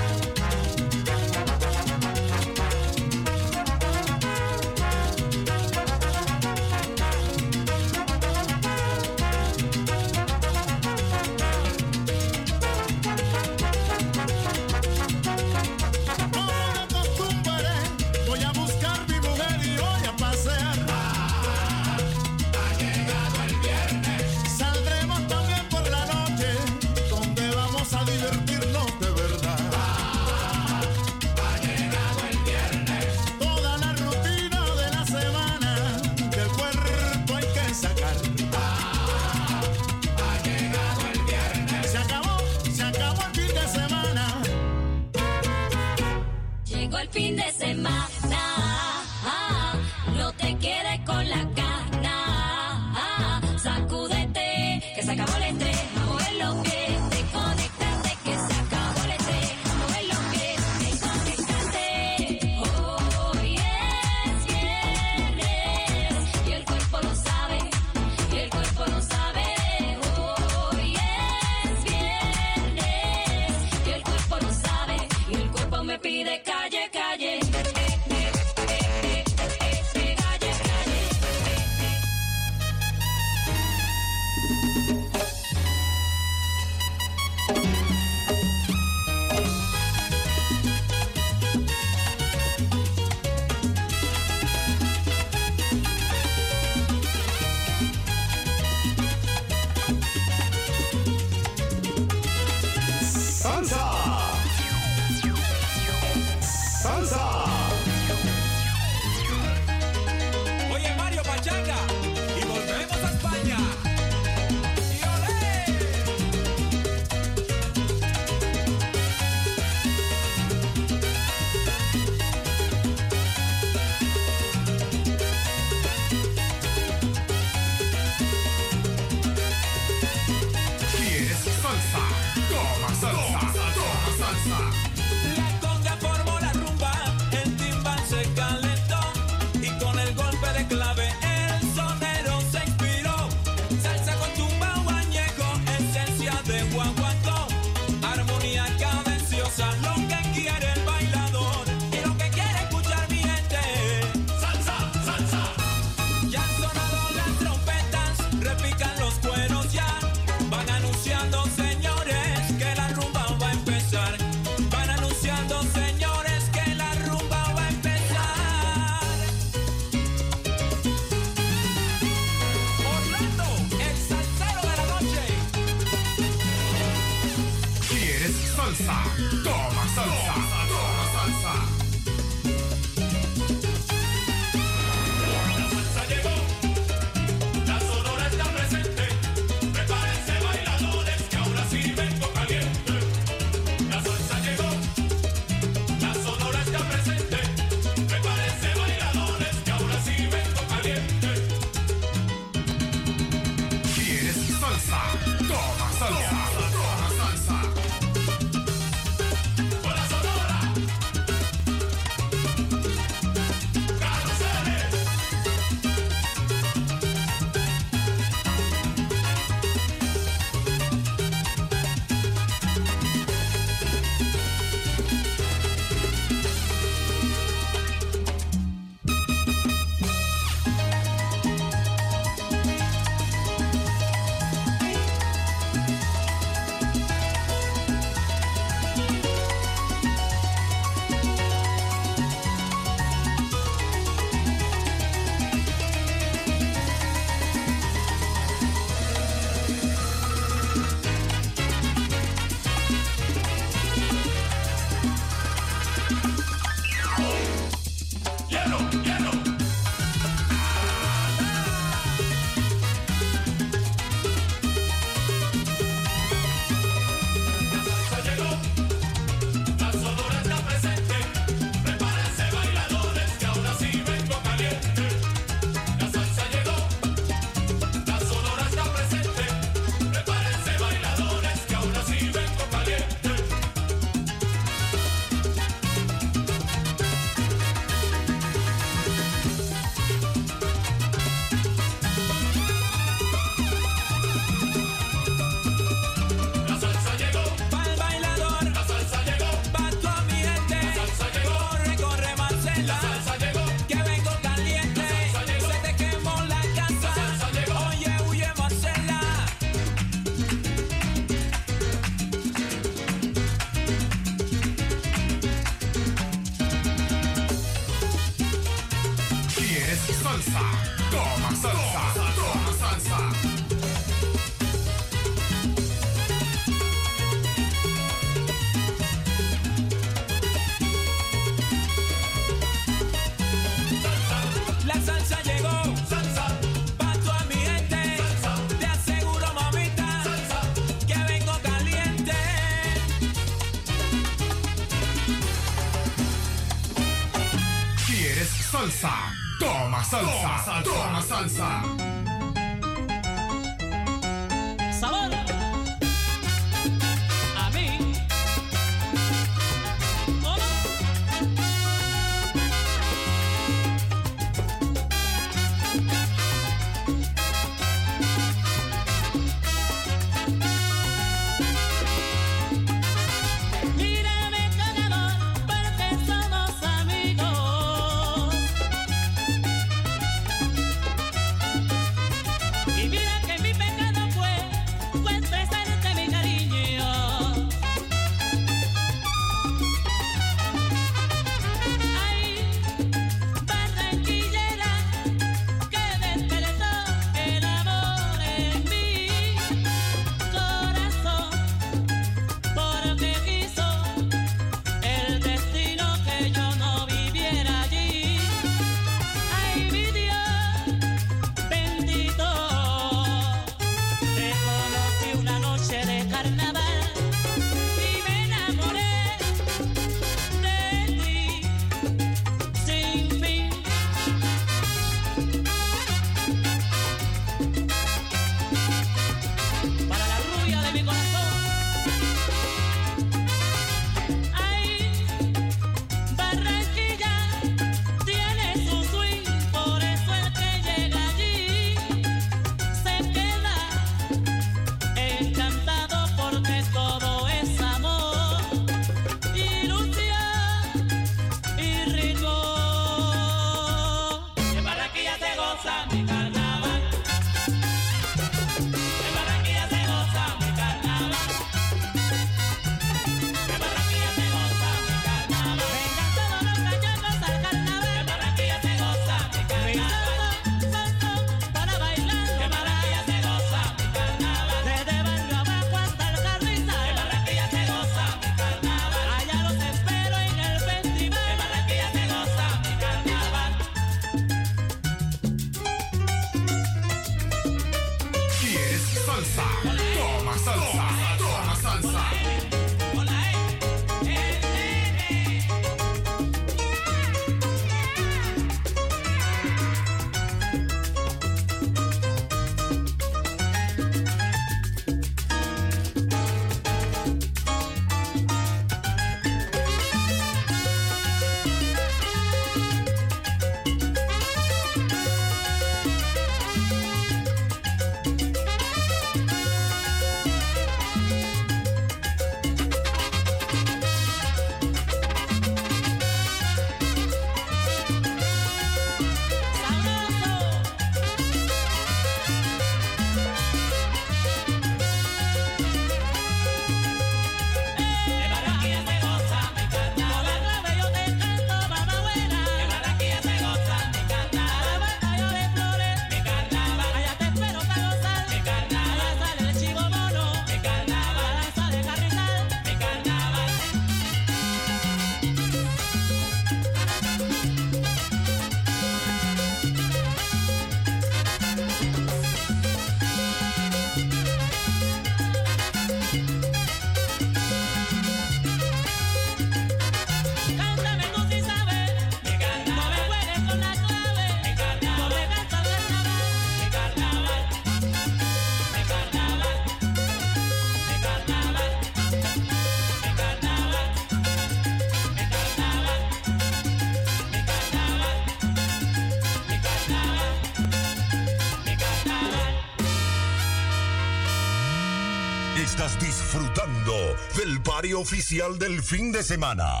Speaker 16: Del
Speaker 9: pario oficial del fin de semana.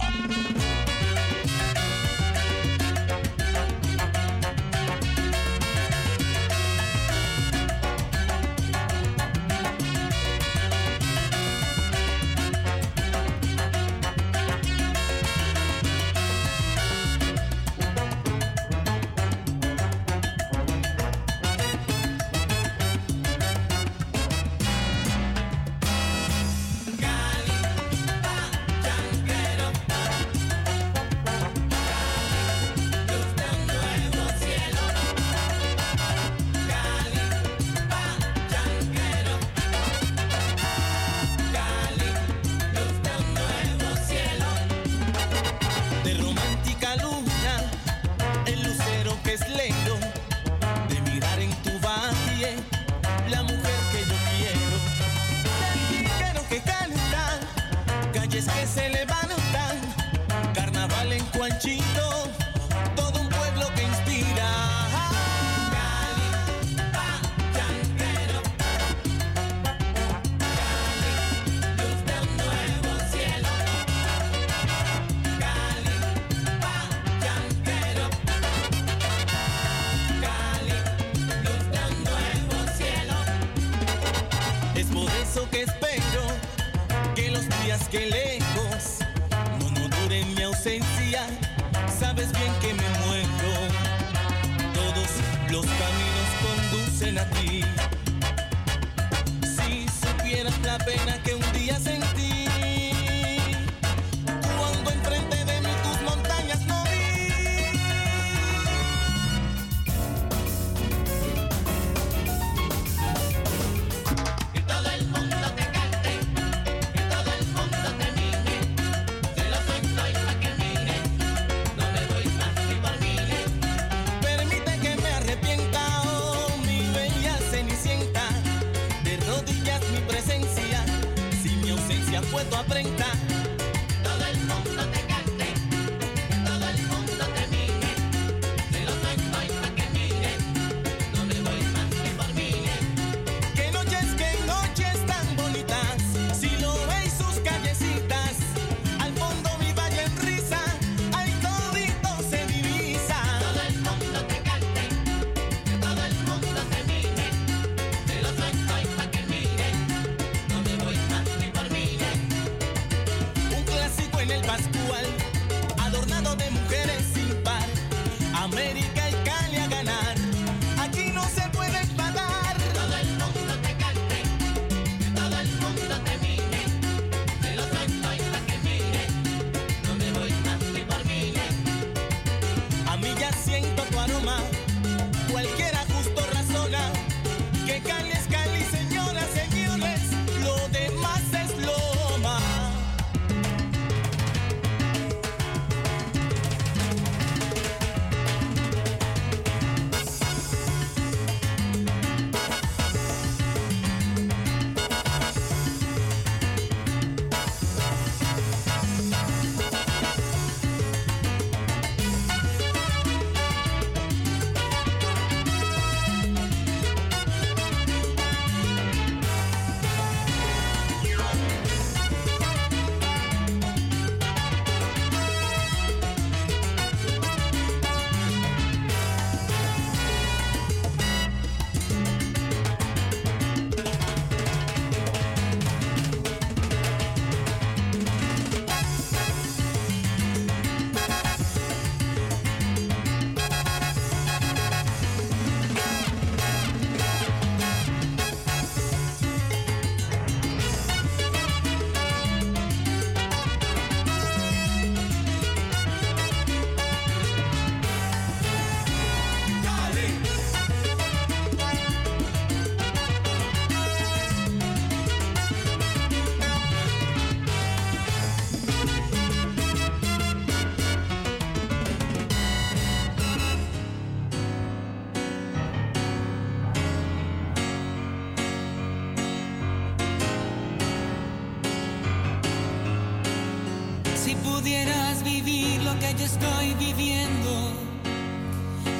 Speaker 29: estoy viviendo,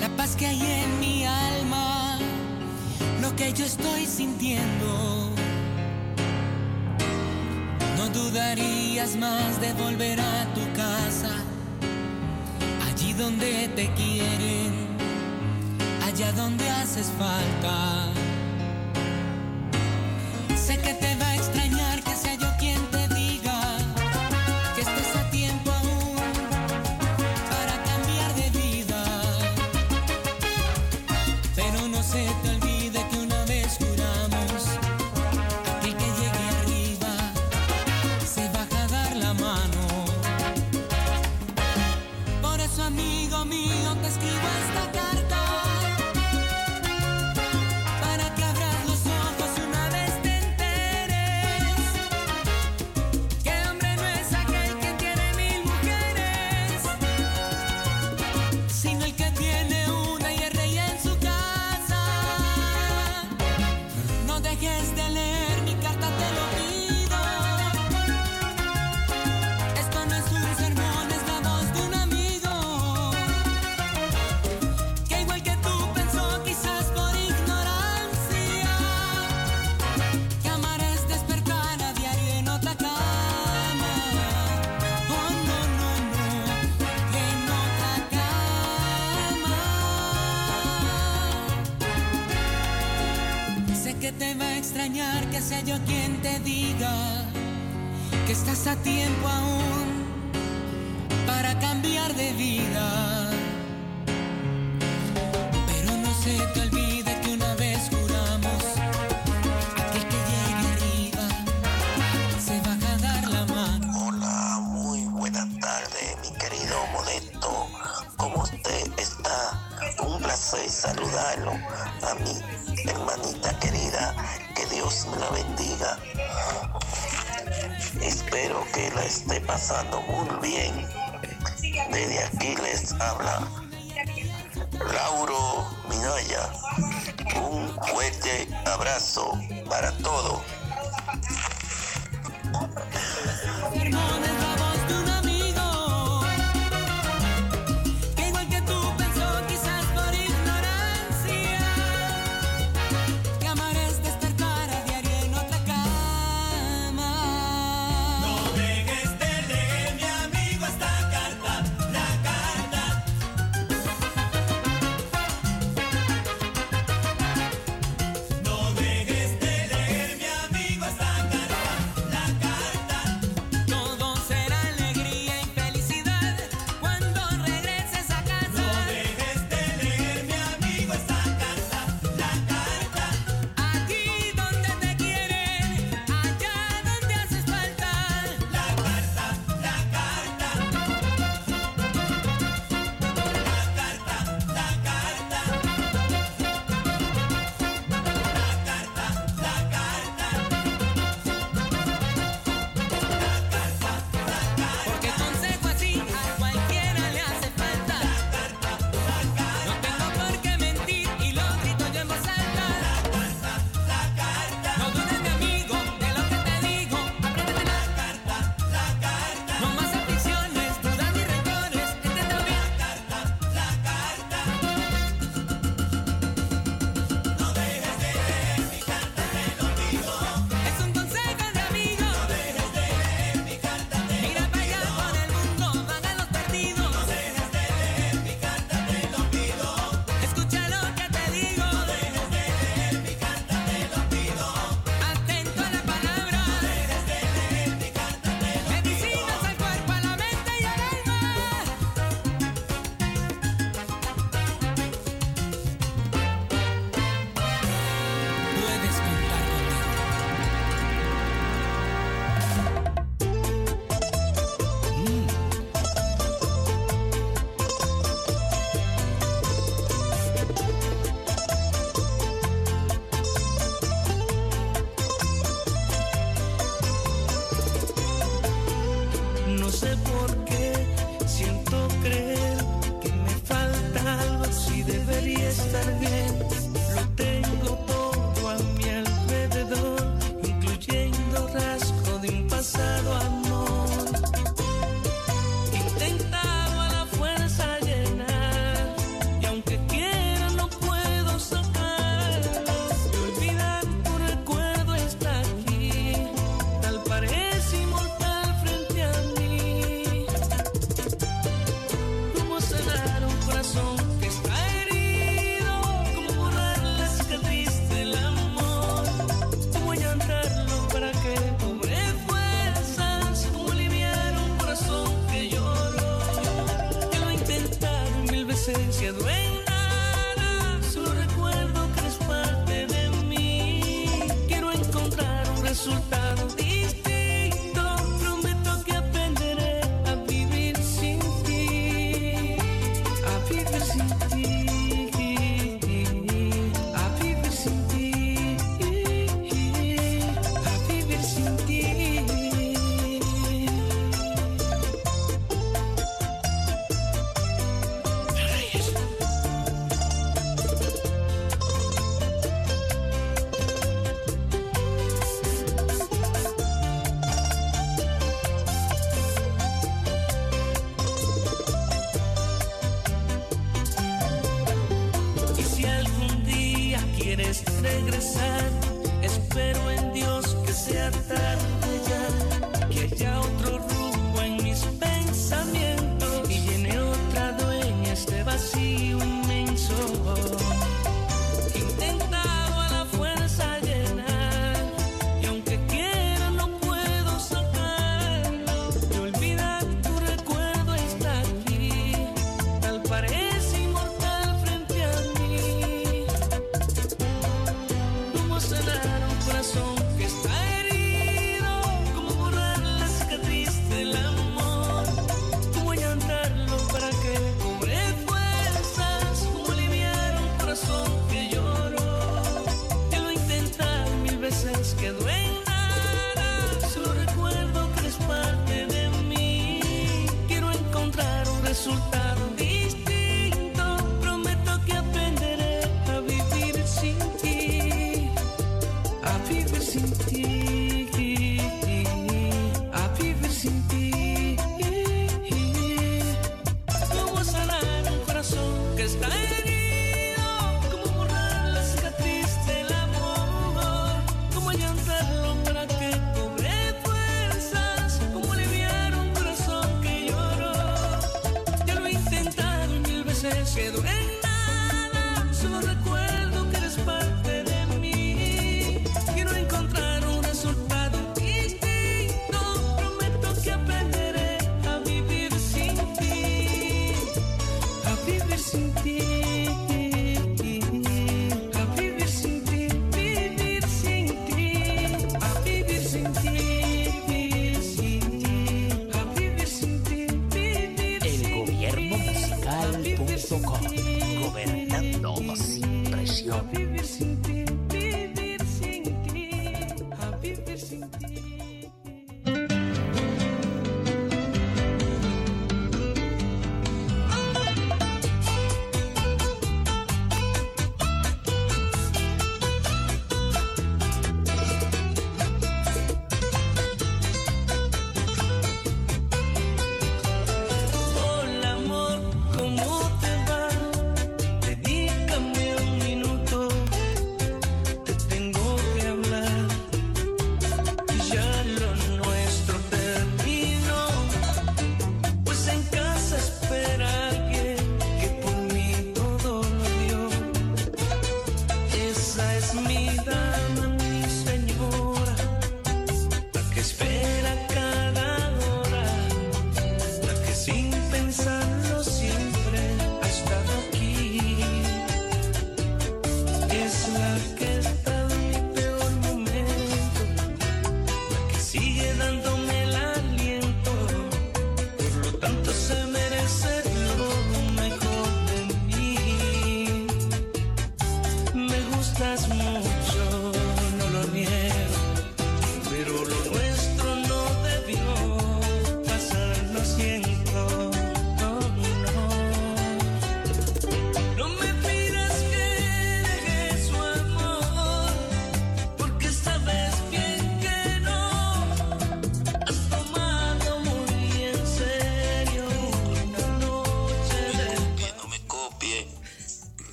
Speaker 29: la paz que hay en mi alma, lo que yo estoy sintiendo. No dudarías más de volver a tu casa, allí donde te quieren, allá donde haces falta. que sea yo quien te diga que estás a tiempo aún.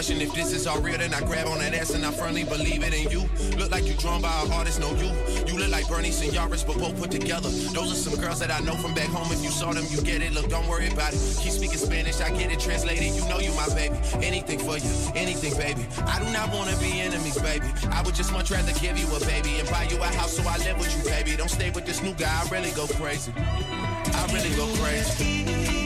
Speaker 28: question if this is all real, then I grab on that ass and I firmly believe it in you. Look like you drawn by an artist, no you. You look like Bernie and but both put together. Those are some girls that I know from back home. If you saw them, you get it. Look, don't worry about it. Keep speaking Spanish, I get it translated. You know you my baby. Anything for you, anything, baby. I do not wanna be enemies, baby. I would just much rather give you a baby and buy you a house so I live with you, baby. Don't stay with this new guy, I really go crazy. I really go crazy.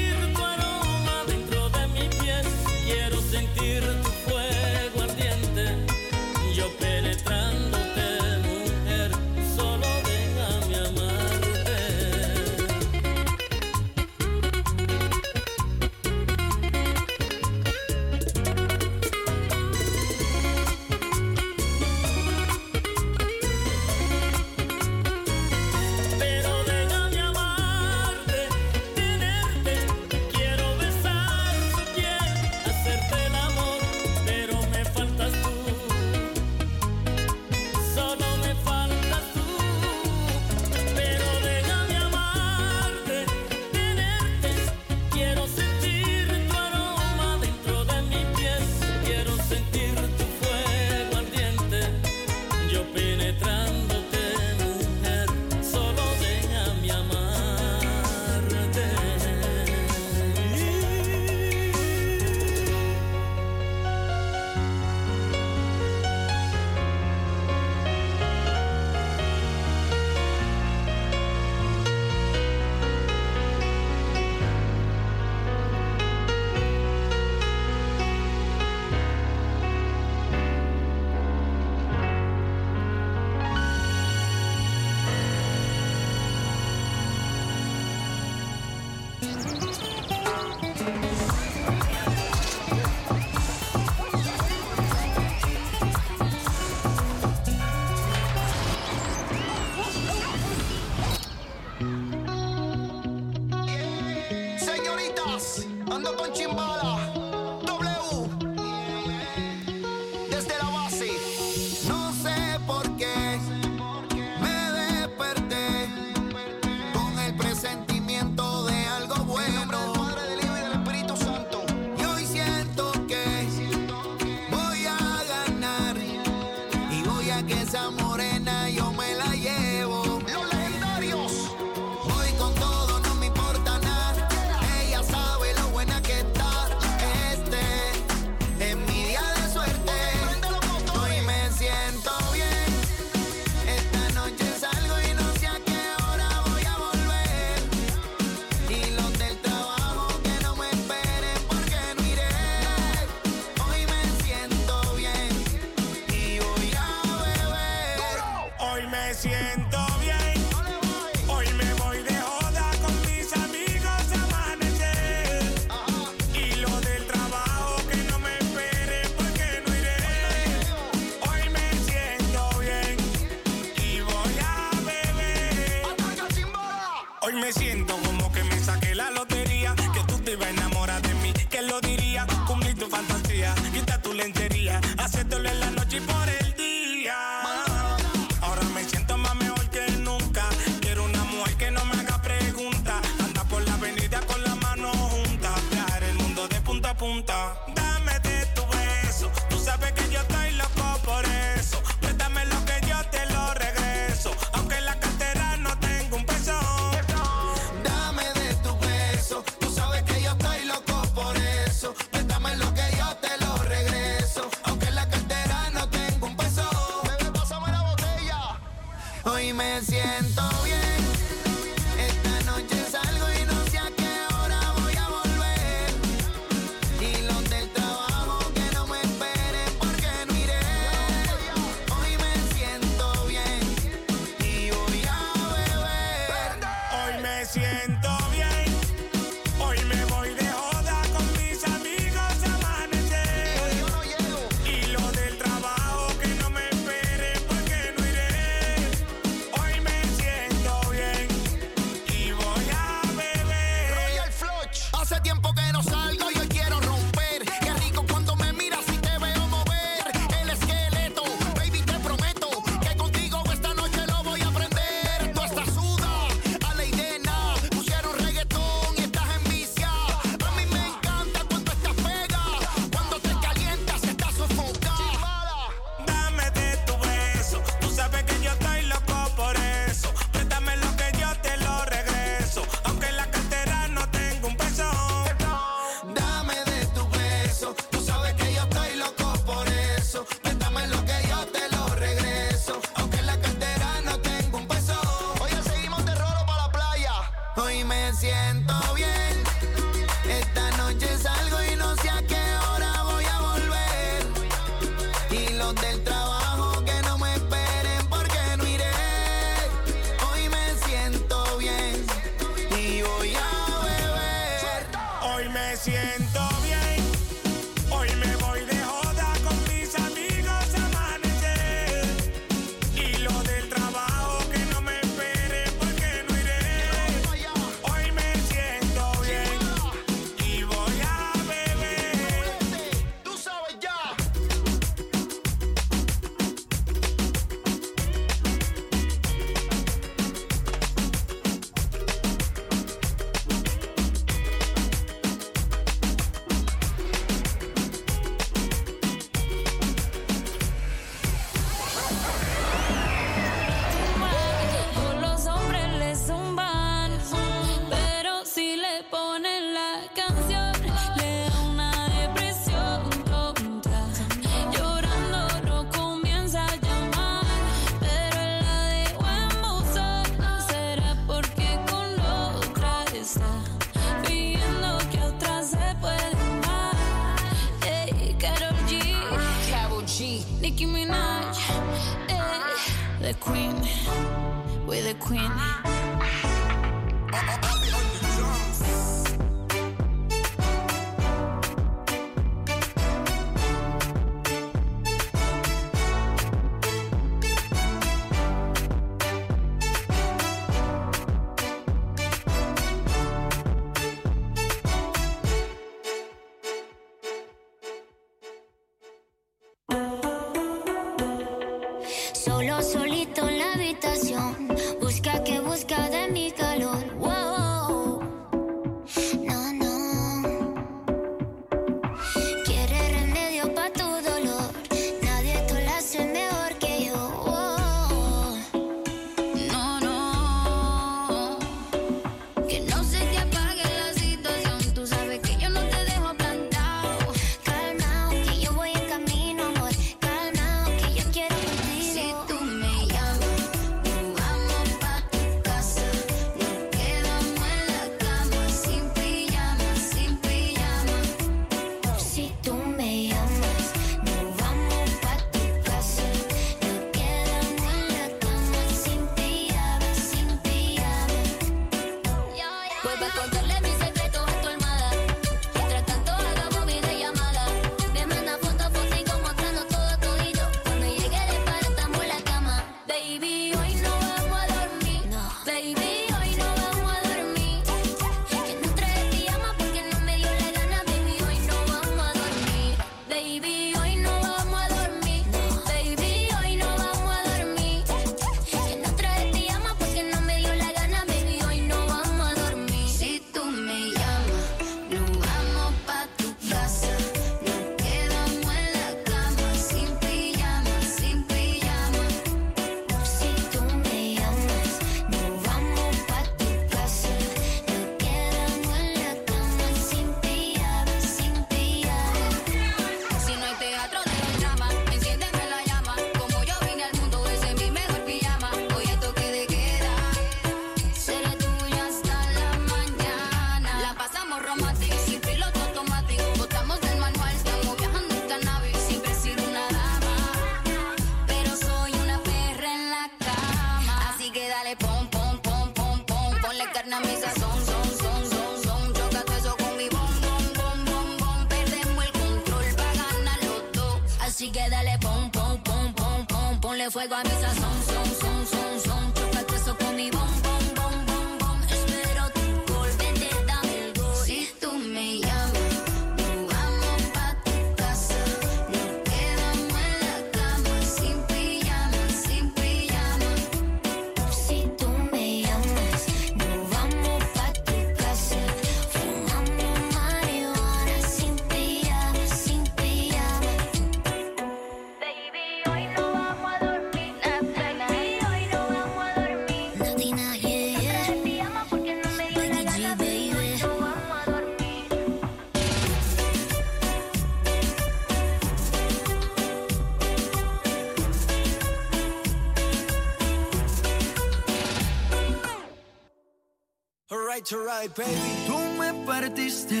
Speaker 30: baby, tú me
Speaker 31: partiste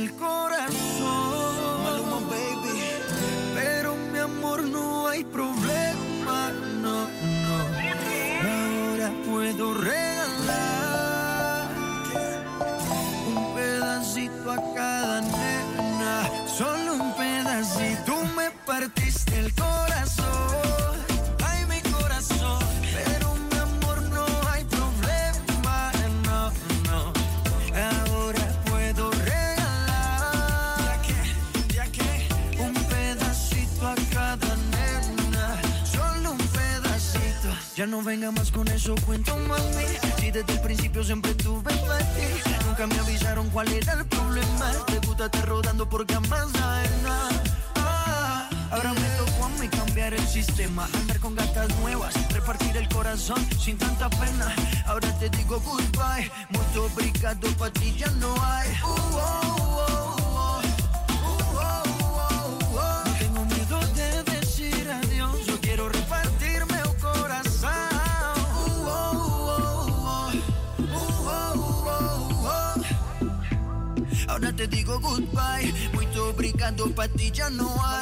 Speaker 31: venga más con eso, cuento mami. Si desde el principio siempre tuve ti Nunca me avisaron cuál era el problema. Te gusta estar rodando porque amas a nada. Ah, ahora me tocó a mí cambiar el sistema, andar con gatas nuevas, repartir el corazón sin tanta pena. Ahora te digo goodbye, mucho obrigado pa' ti ya no hay. Uh, oh. Do pra ti já não há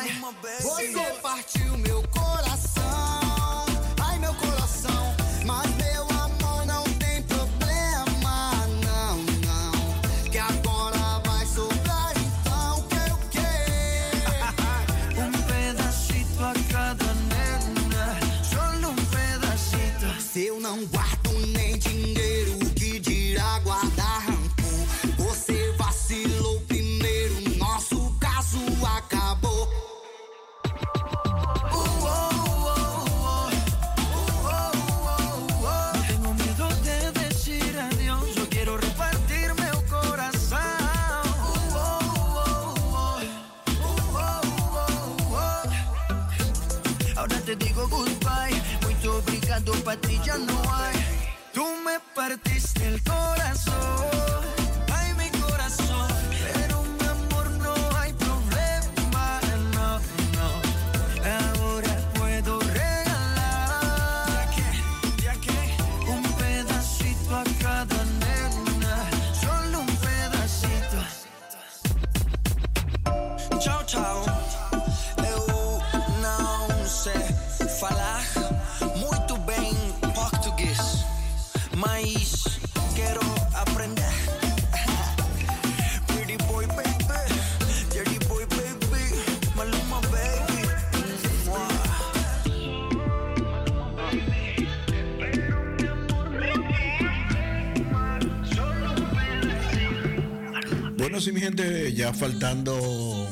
Speaker 32: ya
Speaker 1: faltando.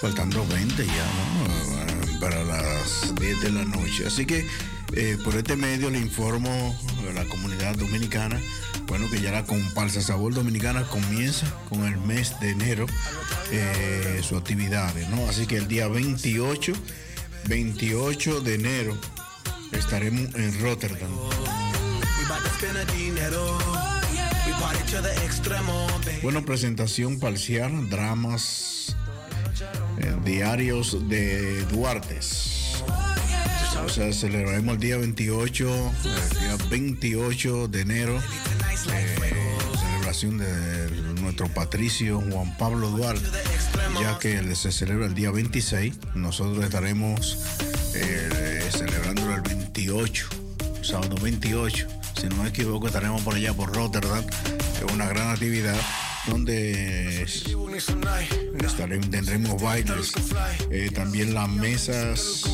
Speaker 1: Faltando 20 ya, ¿no? Para las 10 de la noche. Así que eh, por este medio le informo a la comunidad dominicana, bueno, que ya la comparsa Sabor Dominicana comienza con el mes de enero eh, sus actividades, ¿no? Así que el día 28, 28 de enero estaremos en Rotterdam. Bueno, presentación parcial, dramas eh, diarios de Duartes. O sea, celebraremos el día 28, el día 28 de enero, eh, celebración de nuestro patricio Juan Pablo Duarte, ya que se celebra el día 26. Nosotros estaremos eh, celebrándolo el 28, sábado 28. Si no me equivoco, estaremos por allá por Rotterdam. Una gran actividad donde estaremos, tendremos bailes, eh, también las mesas,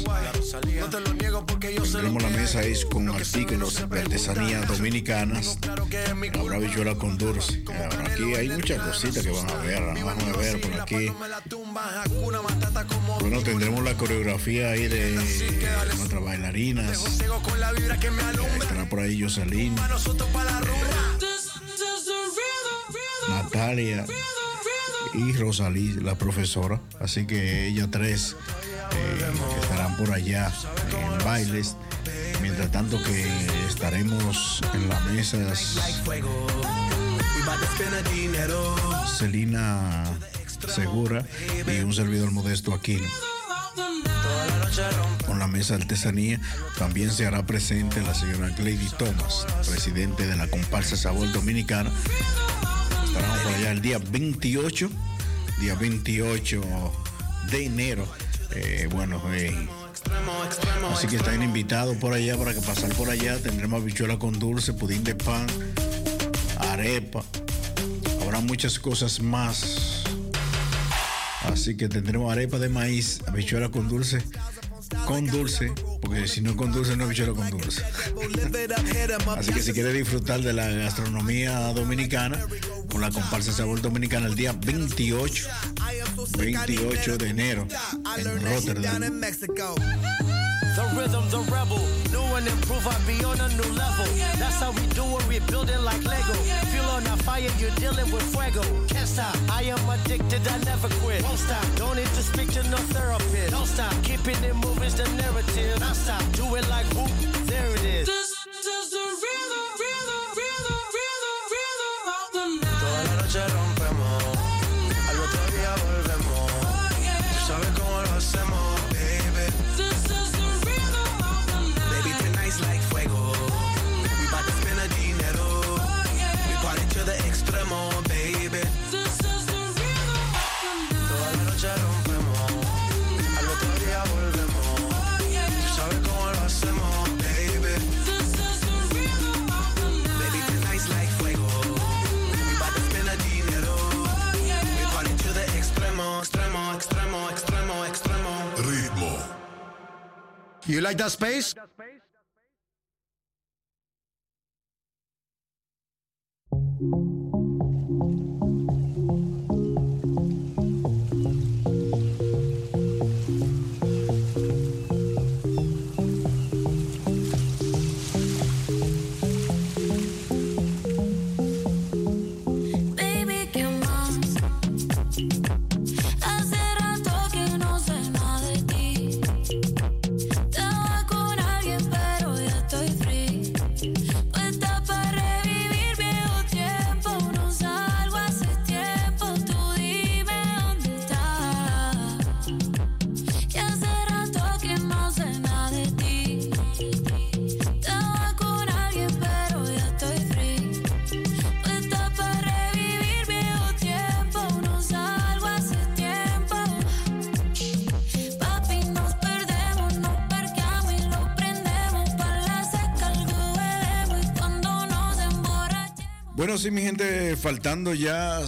Speaker 1: tendremos la mesa es con artículos de artesanía dominicanas, habrá bichuela con dulce. Ahora, aquí hay muchas cositas que van a ver, vamos a ver por aquí. Bueno, tendremos la coreografía ahí de nuestras bailarinas. Eh, Estará por ahí Jocelyn, Natalia y Rosalí, la profesora. Así que ellas tres eh, estarán por allá en bailes. Mientras tanto que estaremos en las mesas. Celina Segura y un servidor modesto aquí. Con la mesa de artesanía también se hará presente la señora Lady Thomas, presidente de la comparsa Sabor Dominicana. Estaremos por allá el día 28, día 28 de enero. Eh, bueno, eh, así que están invitados por allá para que pasar por allá. Tendremos habichuela con dulce, pudín de pan, arepa. Habrá muchas cosas más. Así que tendremos arepa de maíz, habichuela con dulce, con dulce, porque si no con dulce no habichuela con dulce. Así que si quieres disfrutar de la gastronomía dominicana, con la comparsa Sabor Dominicana el día 28, 28 de enero en Rotterdam.
Speaker 33: The rhythm, the rebel. New and improve, I be on a new level. That's how we do it, we building like Lego. Feel on that fire, you're dealing with fuego. Can't stop, I am addicted, I never quit. Won't stop, don't need to speak to no therapist. Don't stop, keeping it moving's the narrative. Don't stop, do it like whoop, there it is.
Speaker 19: Toda You like that space?
Speaker 34: Baby,
Speaker 1: Bueno, sí, mi gente, faltando ya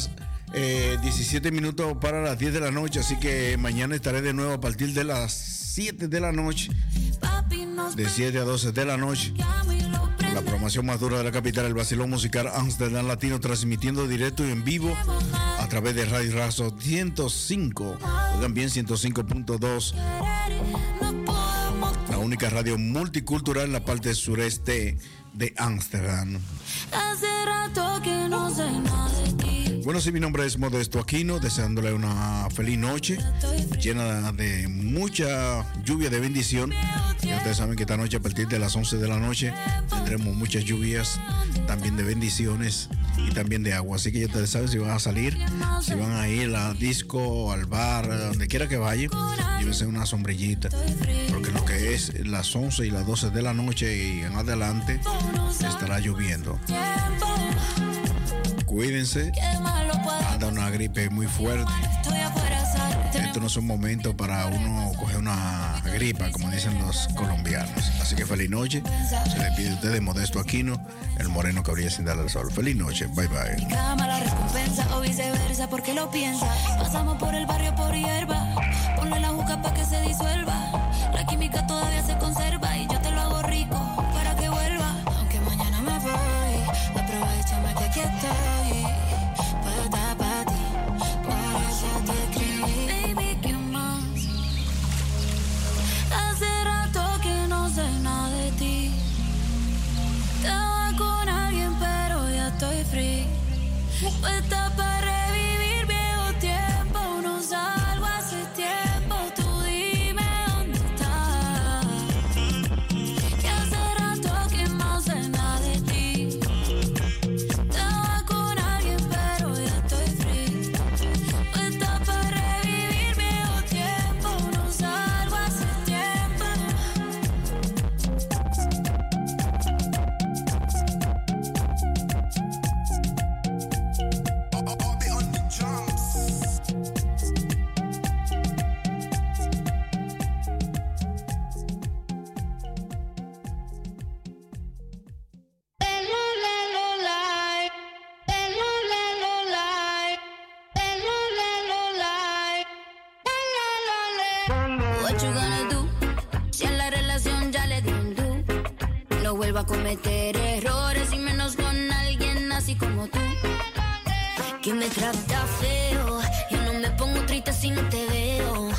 Speaker 1: eh, 17 minutos para las 10 de la noche, así que mañana estaré de nuevo a partir de las 7 de la noche, de 7 a 12 de la noche. La programación más dura de la capital, el Basilón Musical Amsterdam Latino, transmitiendo directo y en vivo a través de Radio Razo 105, también 105.2, la única radio multicultural en la parte sureste de Ámsterdam. Bueno, sí, mi nombre es Modesto Aquino, deseándole una feliz noche, llena de mucha lluvia de bendición. Ya ustedes saben que esta noche, a partir de las 11 de la noche, tendremos muchas lluvias, también de bendiciones y también de agua. Así que ya ustedes saben si van a salir, si van a ir a disco, al bar, donde quiera que vayan, llévense una sombrillita, porque lo que es las 11 y las 12 de la noche y en adelante estará lloviendo. Cuídense, anda una gripe muy fuerte. Esto no es un momento para uno coger una gripa, como dicen los colombianos. Así que feliz noche. Se le pide a ustedes Modesto Aquino, el moreno que brilla sin darle el sol. Feliz noche. Bye bye.
Speaker 16: Cama la recompensa o viceversa, porque lo piensa. Pasamos por el barrio por hierba. Ponle la juca para que se disuelva. La química todavía se conserva trata feo. Yo no me pongo triste si no te veo.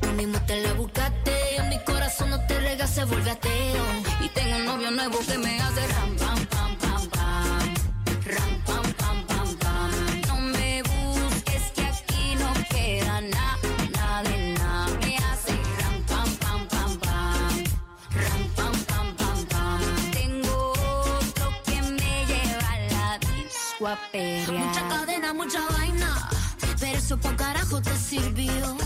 Speaker 16: Tú mismo te la buscaste. Mi corazón no te rega, se vuelve ateo. Y tengo un novio nuevo que me hace ram, pam, Mucha cadena, mucha vaina. Pero eso pa' carajo te sirvió.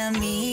Speaker 16: Quiero
Speaker 25: en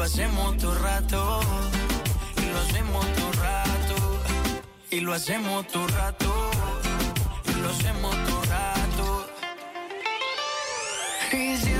Speaker 34: lo hacemos todo rato, y lo hacemos todo rato, y lo hacemos todo rato, y lo hacemos todo rato. Y si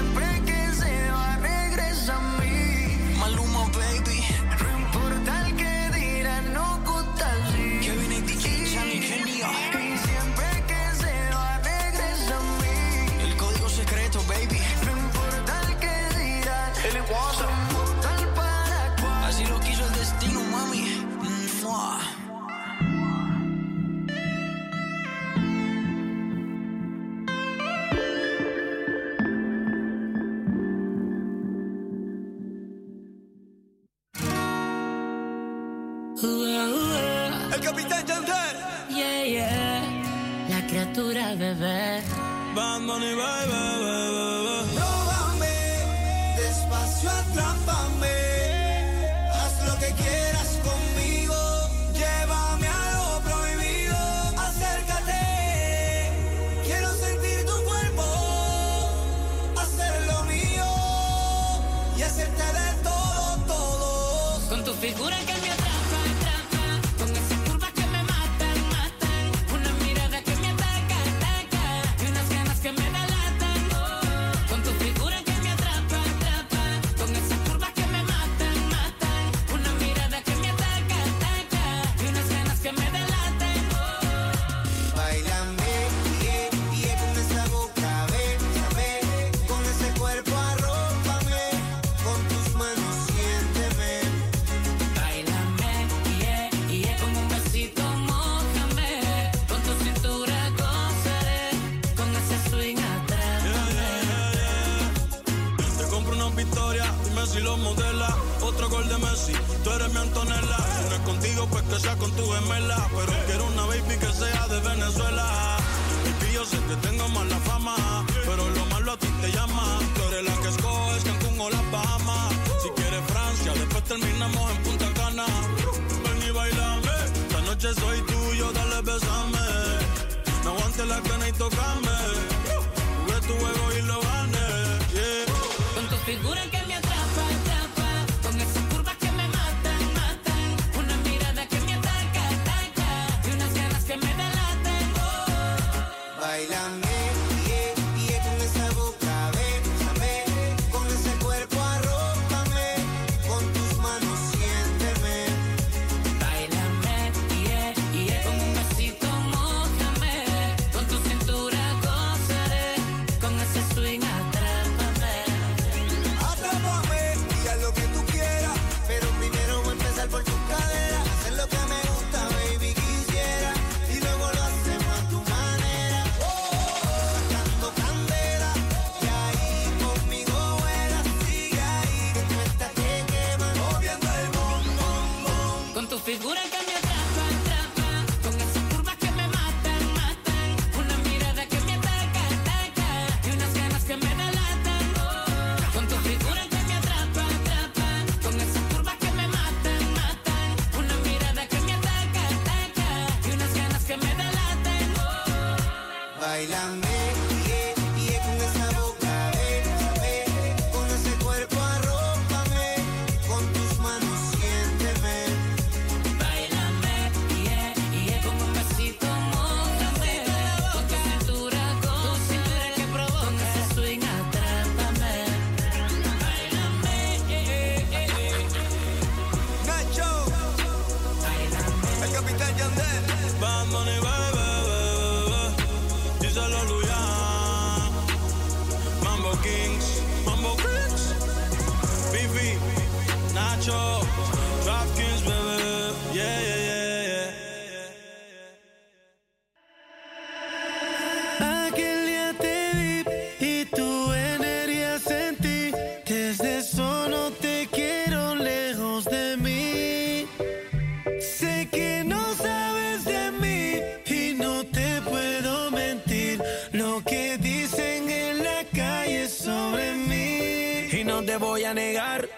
Speaker 34: a
Speaker 19: negar.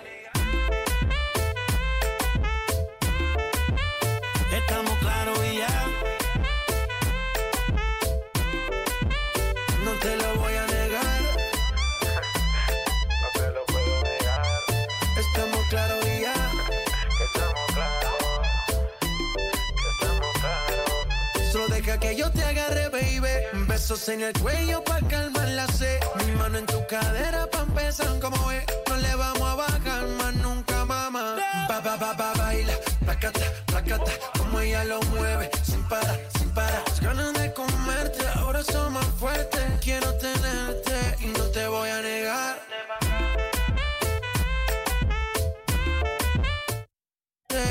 Speaker 19: Estamos claros y ya. No te lo voy a negar. no te lo puedo negar. Estamos claros y ya. Estamos claros. Estamos claros. Solo deja que yo te agarre, baby. Besos en el cuello